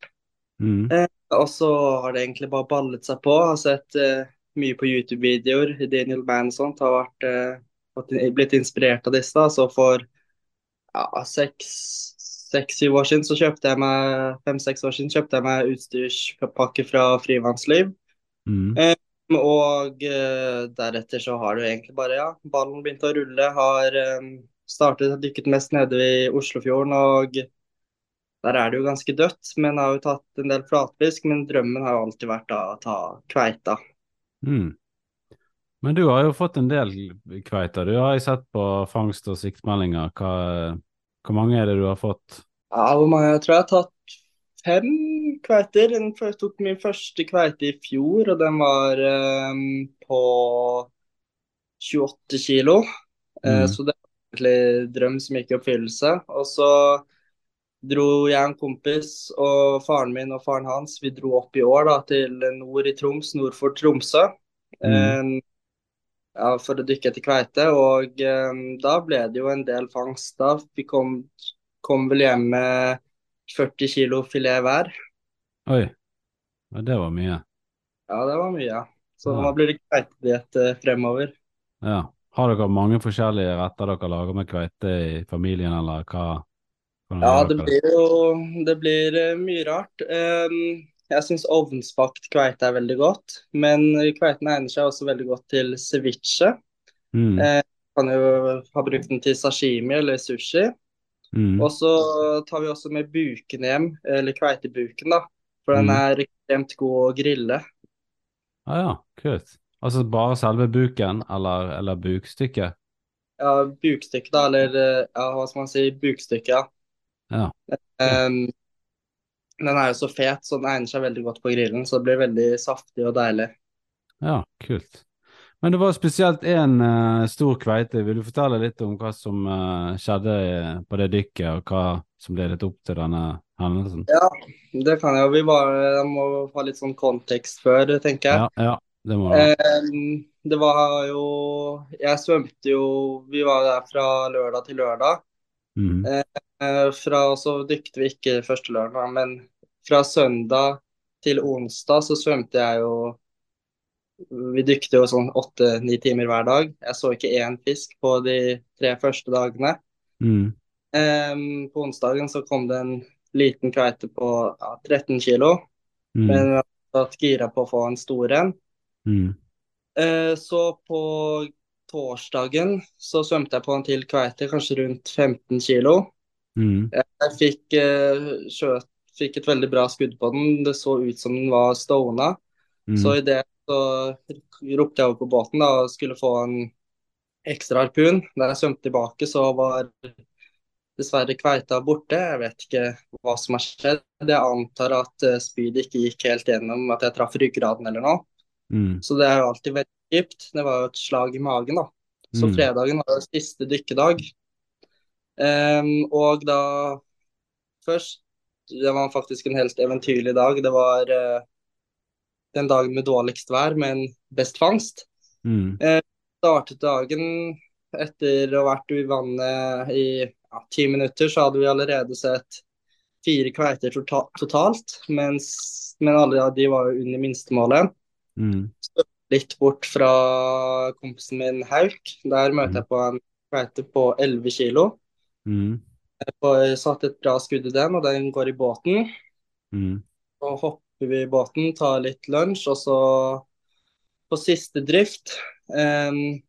Mhm. Og så har det egentlig bare ballet seg på. Jeg har sett eh, mye på YouTube-videoer. Daniel Mann og sånt har vært, eh, fått- blitt inspirert av disse. da. Så for ja, seks-syv år siden så kjøpte jeg meg fem-seks år siden kjøpte jeg meg utstyrspakke fra Frivannsliv. Mhm. Og eh, deretter så har du egentlig bare, ja, ballen begynt å rulle. Har eh, startet dykket mest nede i Oslofjorden, og der er det jo ganske dødt. Men har jo tatt en del flatfisk. Men drømmen har jo alltid vært da, å ta kveita. Mhm. Men du har jo fått en del kveiter. Du har jo sett på fangst- og siktmeldinger. Hva, hvor mange er det du har fått? Ja, hvor mange? Jeg tror jeg har tatt fem kveiter. Jeg tok min første kveite i fjor, og den var um, på 28 kilo. Mm. Uh, Så det var egentlig en drøm som gikk i oppfyllelse. Og så dro jeg en kompis og faren min og faren hans, vi dro opp i år da, til nord i Troms, nord for Tromsø. Eh, ja, for å dykke etter kveite. Og eh, da ble det jo en del fangst. Da vi kom, kom vel hjem med 40 kilo filet hver. Oi, ja, det var mye. Ja, det var mye. Så Ja. nå blir det kveitediett eh, fremover. Ja. Har dere mange forskjellige retter dere lager med kveite i familien, eller hva? Ja, det blir jo det blir eh, mye rart. Um, jeg syns ovnsbakt kveite er veldig godt, men kveiten egner seg også veldig godt til ceviche. Mm, Eh, kan jo ha brukt den til sashimi eller sushi. mm. Og så tar vi også med buken hjem, eller kveitebuken, da. For den Mm. er ekstremt god å grille. Ah, ja, kult. Altså bare selve buken, eller, eller bukstykket? Ja, bukstykket, da, eller eh, ja, hva skal man si, bukstykket, ja. Ja. Um, den er jo så fet, så den egner seg veldig godt på grillen, så det blir veldig saftig og deilig. Ja, kult. Men det var spesielt én uh, stor kveite. Vil du fortelle litt om hva som uh, skjedde eh, på det dykket, og hva som ledet opp til denne hendelsen? Ja, det kan jeg jo. Vi bare må ha litt sånn kontekst før, tenker jeg. Ja, ja, det må. Um, det var jo Jeg svømte jo Vi var der fra lørdag til lørdag. Mm. Eh, fra, så dykket vi ikke første lørdag, men fra søndag til onsdag så svømte jeg jo Vi dykket jo sånn åtte-ni timer hver dag. Jeg så ikke én fisk på de tre første dagene. Mm. Um, på onsdagen så kom det en liten kveite på ja, 13 kilo, Mm. men jeg vært gira på å få en stor en. Mm. Uh, så på torsdagen så svømte jeg på en til kveite, kanskje rundt 15 kilo. Mm. Jeg fikk, eh, skjøt, fikk et veldig bra skudd på den. Det så ut som den var stona. Mm. Så i det så ropte jeg over på båten da, og skulle få en ekstra harpun. Da jeg svømte tilbake, så var dessverre kveita borte. Jeg vet ikke hva som har skjedd. Jeg antar at uh, spydet ikke gikk helt gjennom, at jeg traff ryggraden eller noe. Mm. Så det er jo alltid veldig kjipt. Det var jo et slag i magen, da. Så Mm. fredagen var jo siste dykkedag. Em, og da først Det var faktisk en helt eventyrlig dag. Det var uh, den dagen med dårligst vær, men best fangst. Mm. Startet dagen etter å ha vært i vannet i ja, ti minutter, så hadde vi allerede sett fire kveiter tota totalt, mens, men alle de var jo under minstemålet. Mm. litt bort fra kompisen min Hauk. Der møter jeg på en kveite på 11 kilo. Mm. Jeg satt et bra skudd i den, og den går i båten. Mm. Så hopper vi i båten, tar litt lunsj, og så på siste drift um,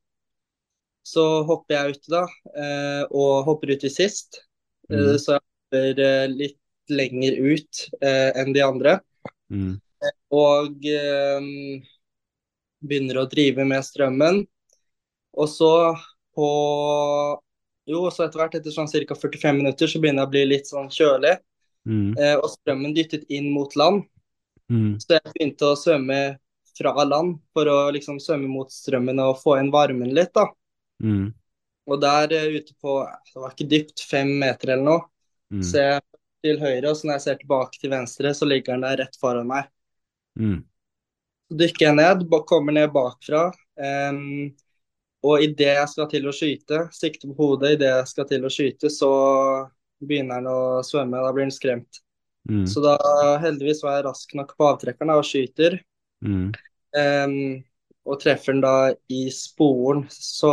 så hopper jeg uti, da, eh, og hopper uti sist. Eh, Mm. så jeg hopper eh, litt lenger ut enn de andre. Mm. og begynner å drive med strømmen. Og så på Jo, så etter hvert, etter sånn ca. 45 minutter, så begynner jeg å bli litt sånn kjølig. Mm. Eh, og strømmen dyttet inn mot land. Mm. Så jeg begynte å svømme fra land for å liksom svømme mot strømmen og få inn varmen litt, da. Mm. Og der eh, ute på Det var ikke dypt, fem meter eller noe. Mm. Ser jeg til høyre, og så når jeg ser tilbake til venstre, så ligger den der rett foran meg. Mm. Så dykker jeg ned, kommer ned bakfra. em, og idet jeg skal til å skyte, sikter på hodet, idet jeg skal til å skyte, så begynner den å svømme. Da blir den skremt. Mm. Så da heldigvis var jeg rask nok på avtrekkeren da, og skyter. Mm. Um, og treffer den da i sporen. Så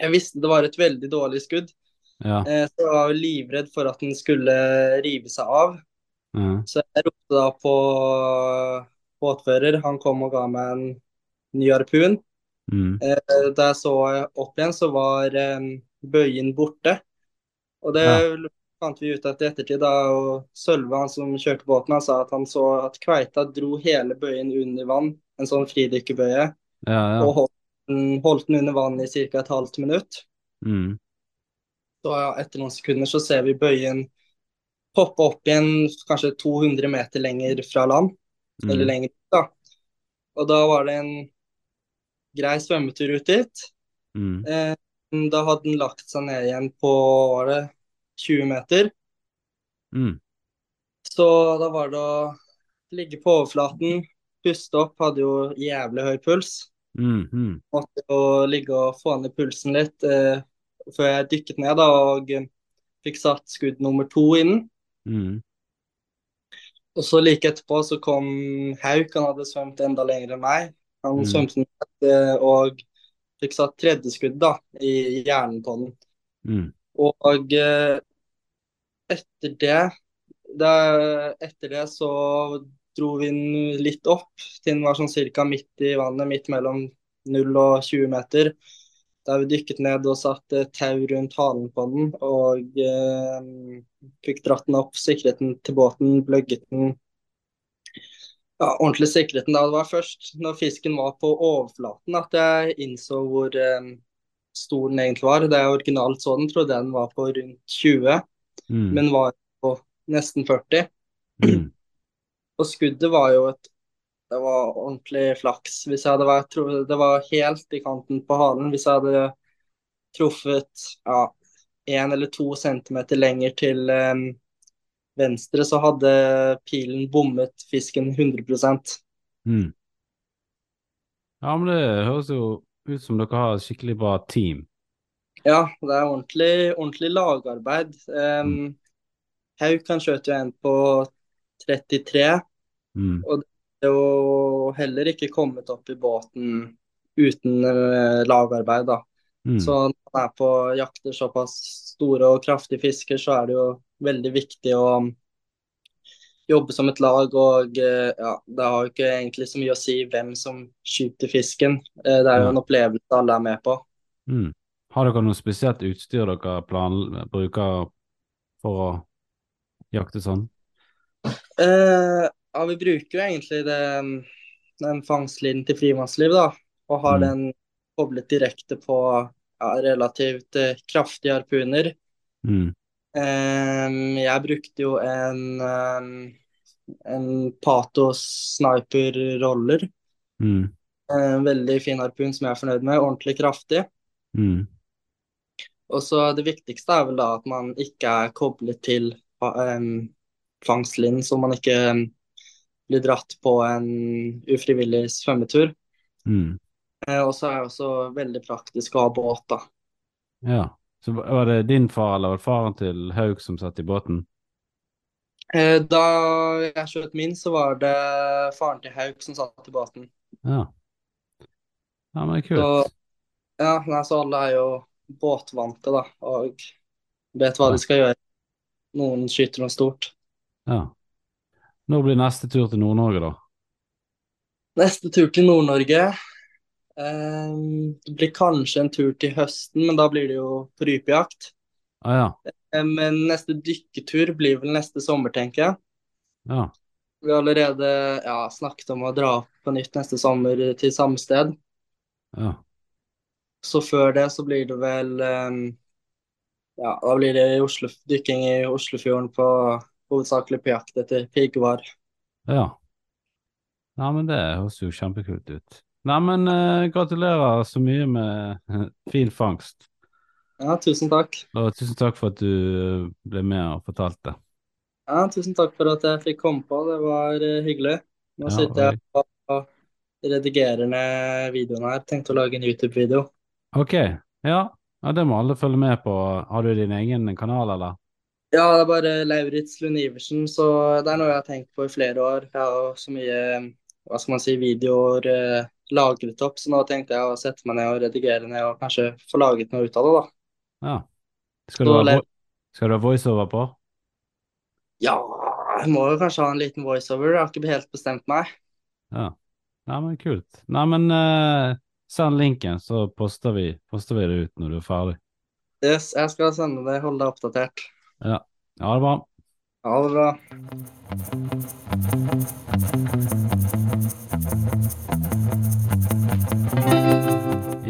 jeg visste det var et veldig dårlig skudd. Ja. Eh, så jeg var livredd for at den skulle rive seg av. Mm. Så jeg ropte da på båtfører. Han kom og ga meg en ny harpun. Mm. Eh, Da jeg så opp igjen, så var eh, bøyen borte. Og det Ja. fant vi ut etter ettertid. da, og Sølve, han som kjørte båten, han sa at han så at kveita dro hele bøyen under vann. En sånn fridykkerbøye. Ja, ja. Og holdt den, holdt den under vann i ca. et halvt minutt. Mm. Så etter noen sekunder så ser vi bøyen poppe opp igjen kanskje 200 meter lenger fra land. eller Mm. lenger ut, da. Og da var det en grei svømmetur ut dit. Mm. Eh, da hadde den lagt seg ned igjen på var det 20 meter. Mm. Så da var det å ligge på overflaten, puste opp, hadde jo jævlig høy puls. Mm. Mm. Måtte jo ligge og få ned pulsen litt eh, før jeg dykket ned da, og fikk satt skudd nummer to inn. Mm. Og så like etterpå så kom Hauk, han hadde svømt enda lenger enn meg. Han Mm. svømte ned eh, og fikk satt tredje skudd da, i hjernen på den. Mm. Og eh, etter det, det Etter det så dro vi den litt opp til den var sånn cirka midt i vannet, midt mellom 0 og 20 meter. Der vi dykket ned og satte tau rundt halen på den og eh, fikk dratt den opp, sikret den til båten, bløgget den. Ja, ordentlig sikret den da. Det var først når fisken var på overflaten at jeg innså hvor eh, stor den egentlig var. Da jeg originalt så den, trodde jeg den var på rundt 20, Mm. men var på nesten 40. Mm. Og skuddet var jo et Det var ordentlig flaks. Hvis jeg hadde vært Det var helt i kanten på halen. Hvis jeg hadde truffet ja, én eller to centimeter lenger til eh, venstre, så hadde pilen bommet fisken 100 Mm. Ja, men det høres jo ut som dere har et skikkelig bra team. Ja, det er ordentlig, ordentlig lagarbeid. Um, Hauk han skjøt jo en på 33. Mm. Det er jo heller ikke kommet opp i båten uten eh, lagarbeid, da. Mm. Så når man er på jakter såpass store og kraftige fisker, så er det jo veldig viktig å jobbe som et lag. Og eh, ja, det har jo ikke egentlig så mye å si hvem som skyter fisken. Eh, Det er jo en opplevelse alle er med på. Mm. Har dere noe spesielt utstyr dere plan bruker for å jakte sånn? Eh, ja, vi bruker jo egentlig det, den fangstlinjen til frimannsliv, da. Og har Mm. den koblet direkte på ja, relativt eh, kraftige harpuner. Mm. Ehm, jeg brukte jo en, um, en Patos sniper-roller. Mm. En veldig fin harpun som jeg er fornøyd med. Ordentlig kraftig. Mm. Og så det viktigste er vel da at man ikke er koblet til um, fangstlinjen, så man ikke blir dratt på en ufrivillig svømmetur. Mm. Uh, og så er det også veldig praktisk å ha båt, da. Ja. Så var det din far eller var det faren til Haug som satt i båten? Eh, da jeg skjøt min, så var det faren til Hauk som satt i båten. Ja. Ja, men det er Så, kult. ja, nei, så alle er jo båtvante, da, og vet hva Ja. de skal gjøre. Noen skyter noe stort. Ja. Når blir neste tur til Nord-Norge, da? Neste tur til Nord-Norge Det blir kanskje en tur til høsten, men da blir det jo på rypejakt. Ah, ja. Eh, men neste dykketur blir vel neste sommer, tenker jeg. Ja. Vi har allerede ja, snakket om å dra opp på nytt neste sommer til samme sted. Ja. Så før det så blir det vel eh, Ja, da blir det i Oslo, dykking i Oslofjorden på hovedsakelig på jakt etter piggvar. Ja. Ja, men det høres jo kjempekult ut. Nei, men eh, gratulerer så mye med fin fangst. Ja, tusen takk. Og tusen takk for at du eh, ble med og fortalte. Ja, tusen takk for at jeg fikk komme på. Det var eh, hyggelig. Nå Ja, sitter jeg og og redigerer ned videoen her. Tenkte å lage en YouTube-video. Ok, ja. ja, det må alle følge med på. Har du din egen kanal, eller? Ja, det er bare Lauritz Lund Iversen, så det er noe jeg har tenkt på i flere år. Jeg har så mye hva skal man si, videoer eh, lagret opp, så nå tenkte jeg å sette meg ned og redigere ned og kanskje få laget noe ut av det, da. Ja. Skal du ha, skal du ha voiceover på? Ja, jeg må jo kanskje ha en liten voiceover. Jeg har ikke helt bestemt meg. Ja. Nei, men kult. Nei, men uh, send linken, så poster vi, poster vi det ut når du er ferdig. Yes, jeg skal sende det, holde deg oppdatert. Ja, ha det bra. Ha det bra.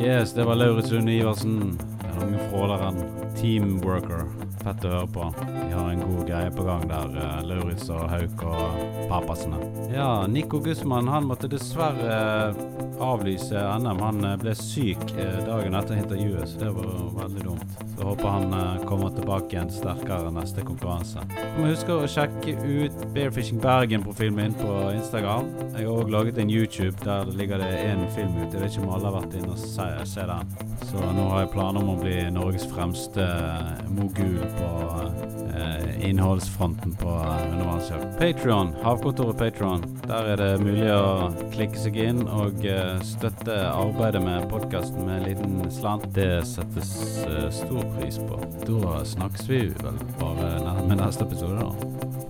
Yes, det var Lauritz Lund Iversen. Den unge fråleren. Teamworker. Fett å høre på. De har en god greie på gang der, uh, Lauritz og Hauk og papasene. Ja, Nico Gussmann han måtte dessverre eh, avlyse NM. Han eh, ble syk eh, dagen etter intervjuet, så det var veldig dumt. Så håper han eh, kommer tilbake igjen sterkere neste konkurranse. Du må huske å sjekke ut Bearfishing Bergen-profilen min på Instagram. Jeg har òg laget en YouTube der det ligger det en film ute. Jeg vet ikke om alle har vært inne og se, se den. Så nå har jeg planer om å bli Norges fremste mogul på eh, innholdsfronten på eh, undervannsjakt. Patron, Havkontoret Patrion. Der er det mulig å klikke seg inn og eh, støtte arbeidet med podkasten med en liten slant. Det settes eh, stor pris på. Da snakkes vi vel bare med neste episode, da.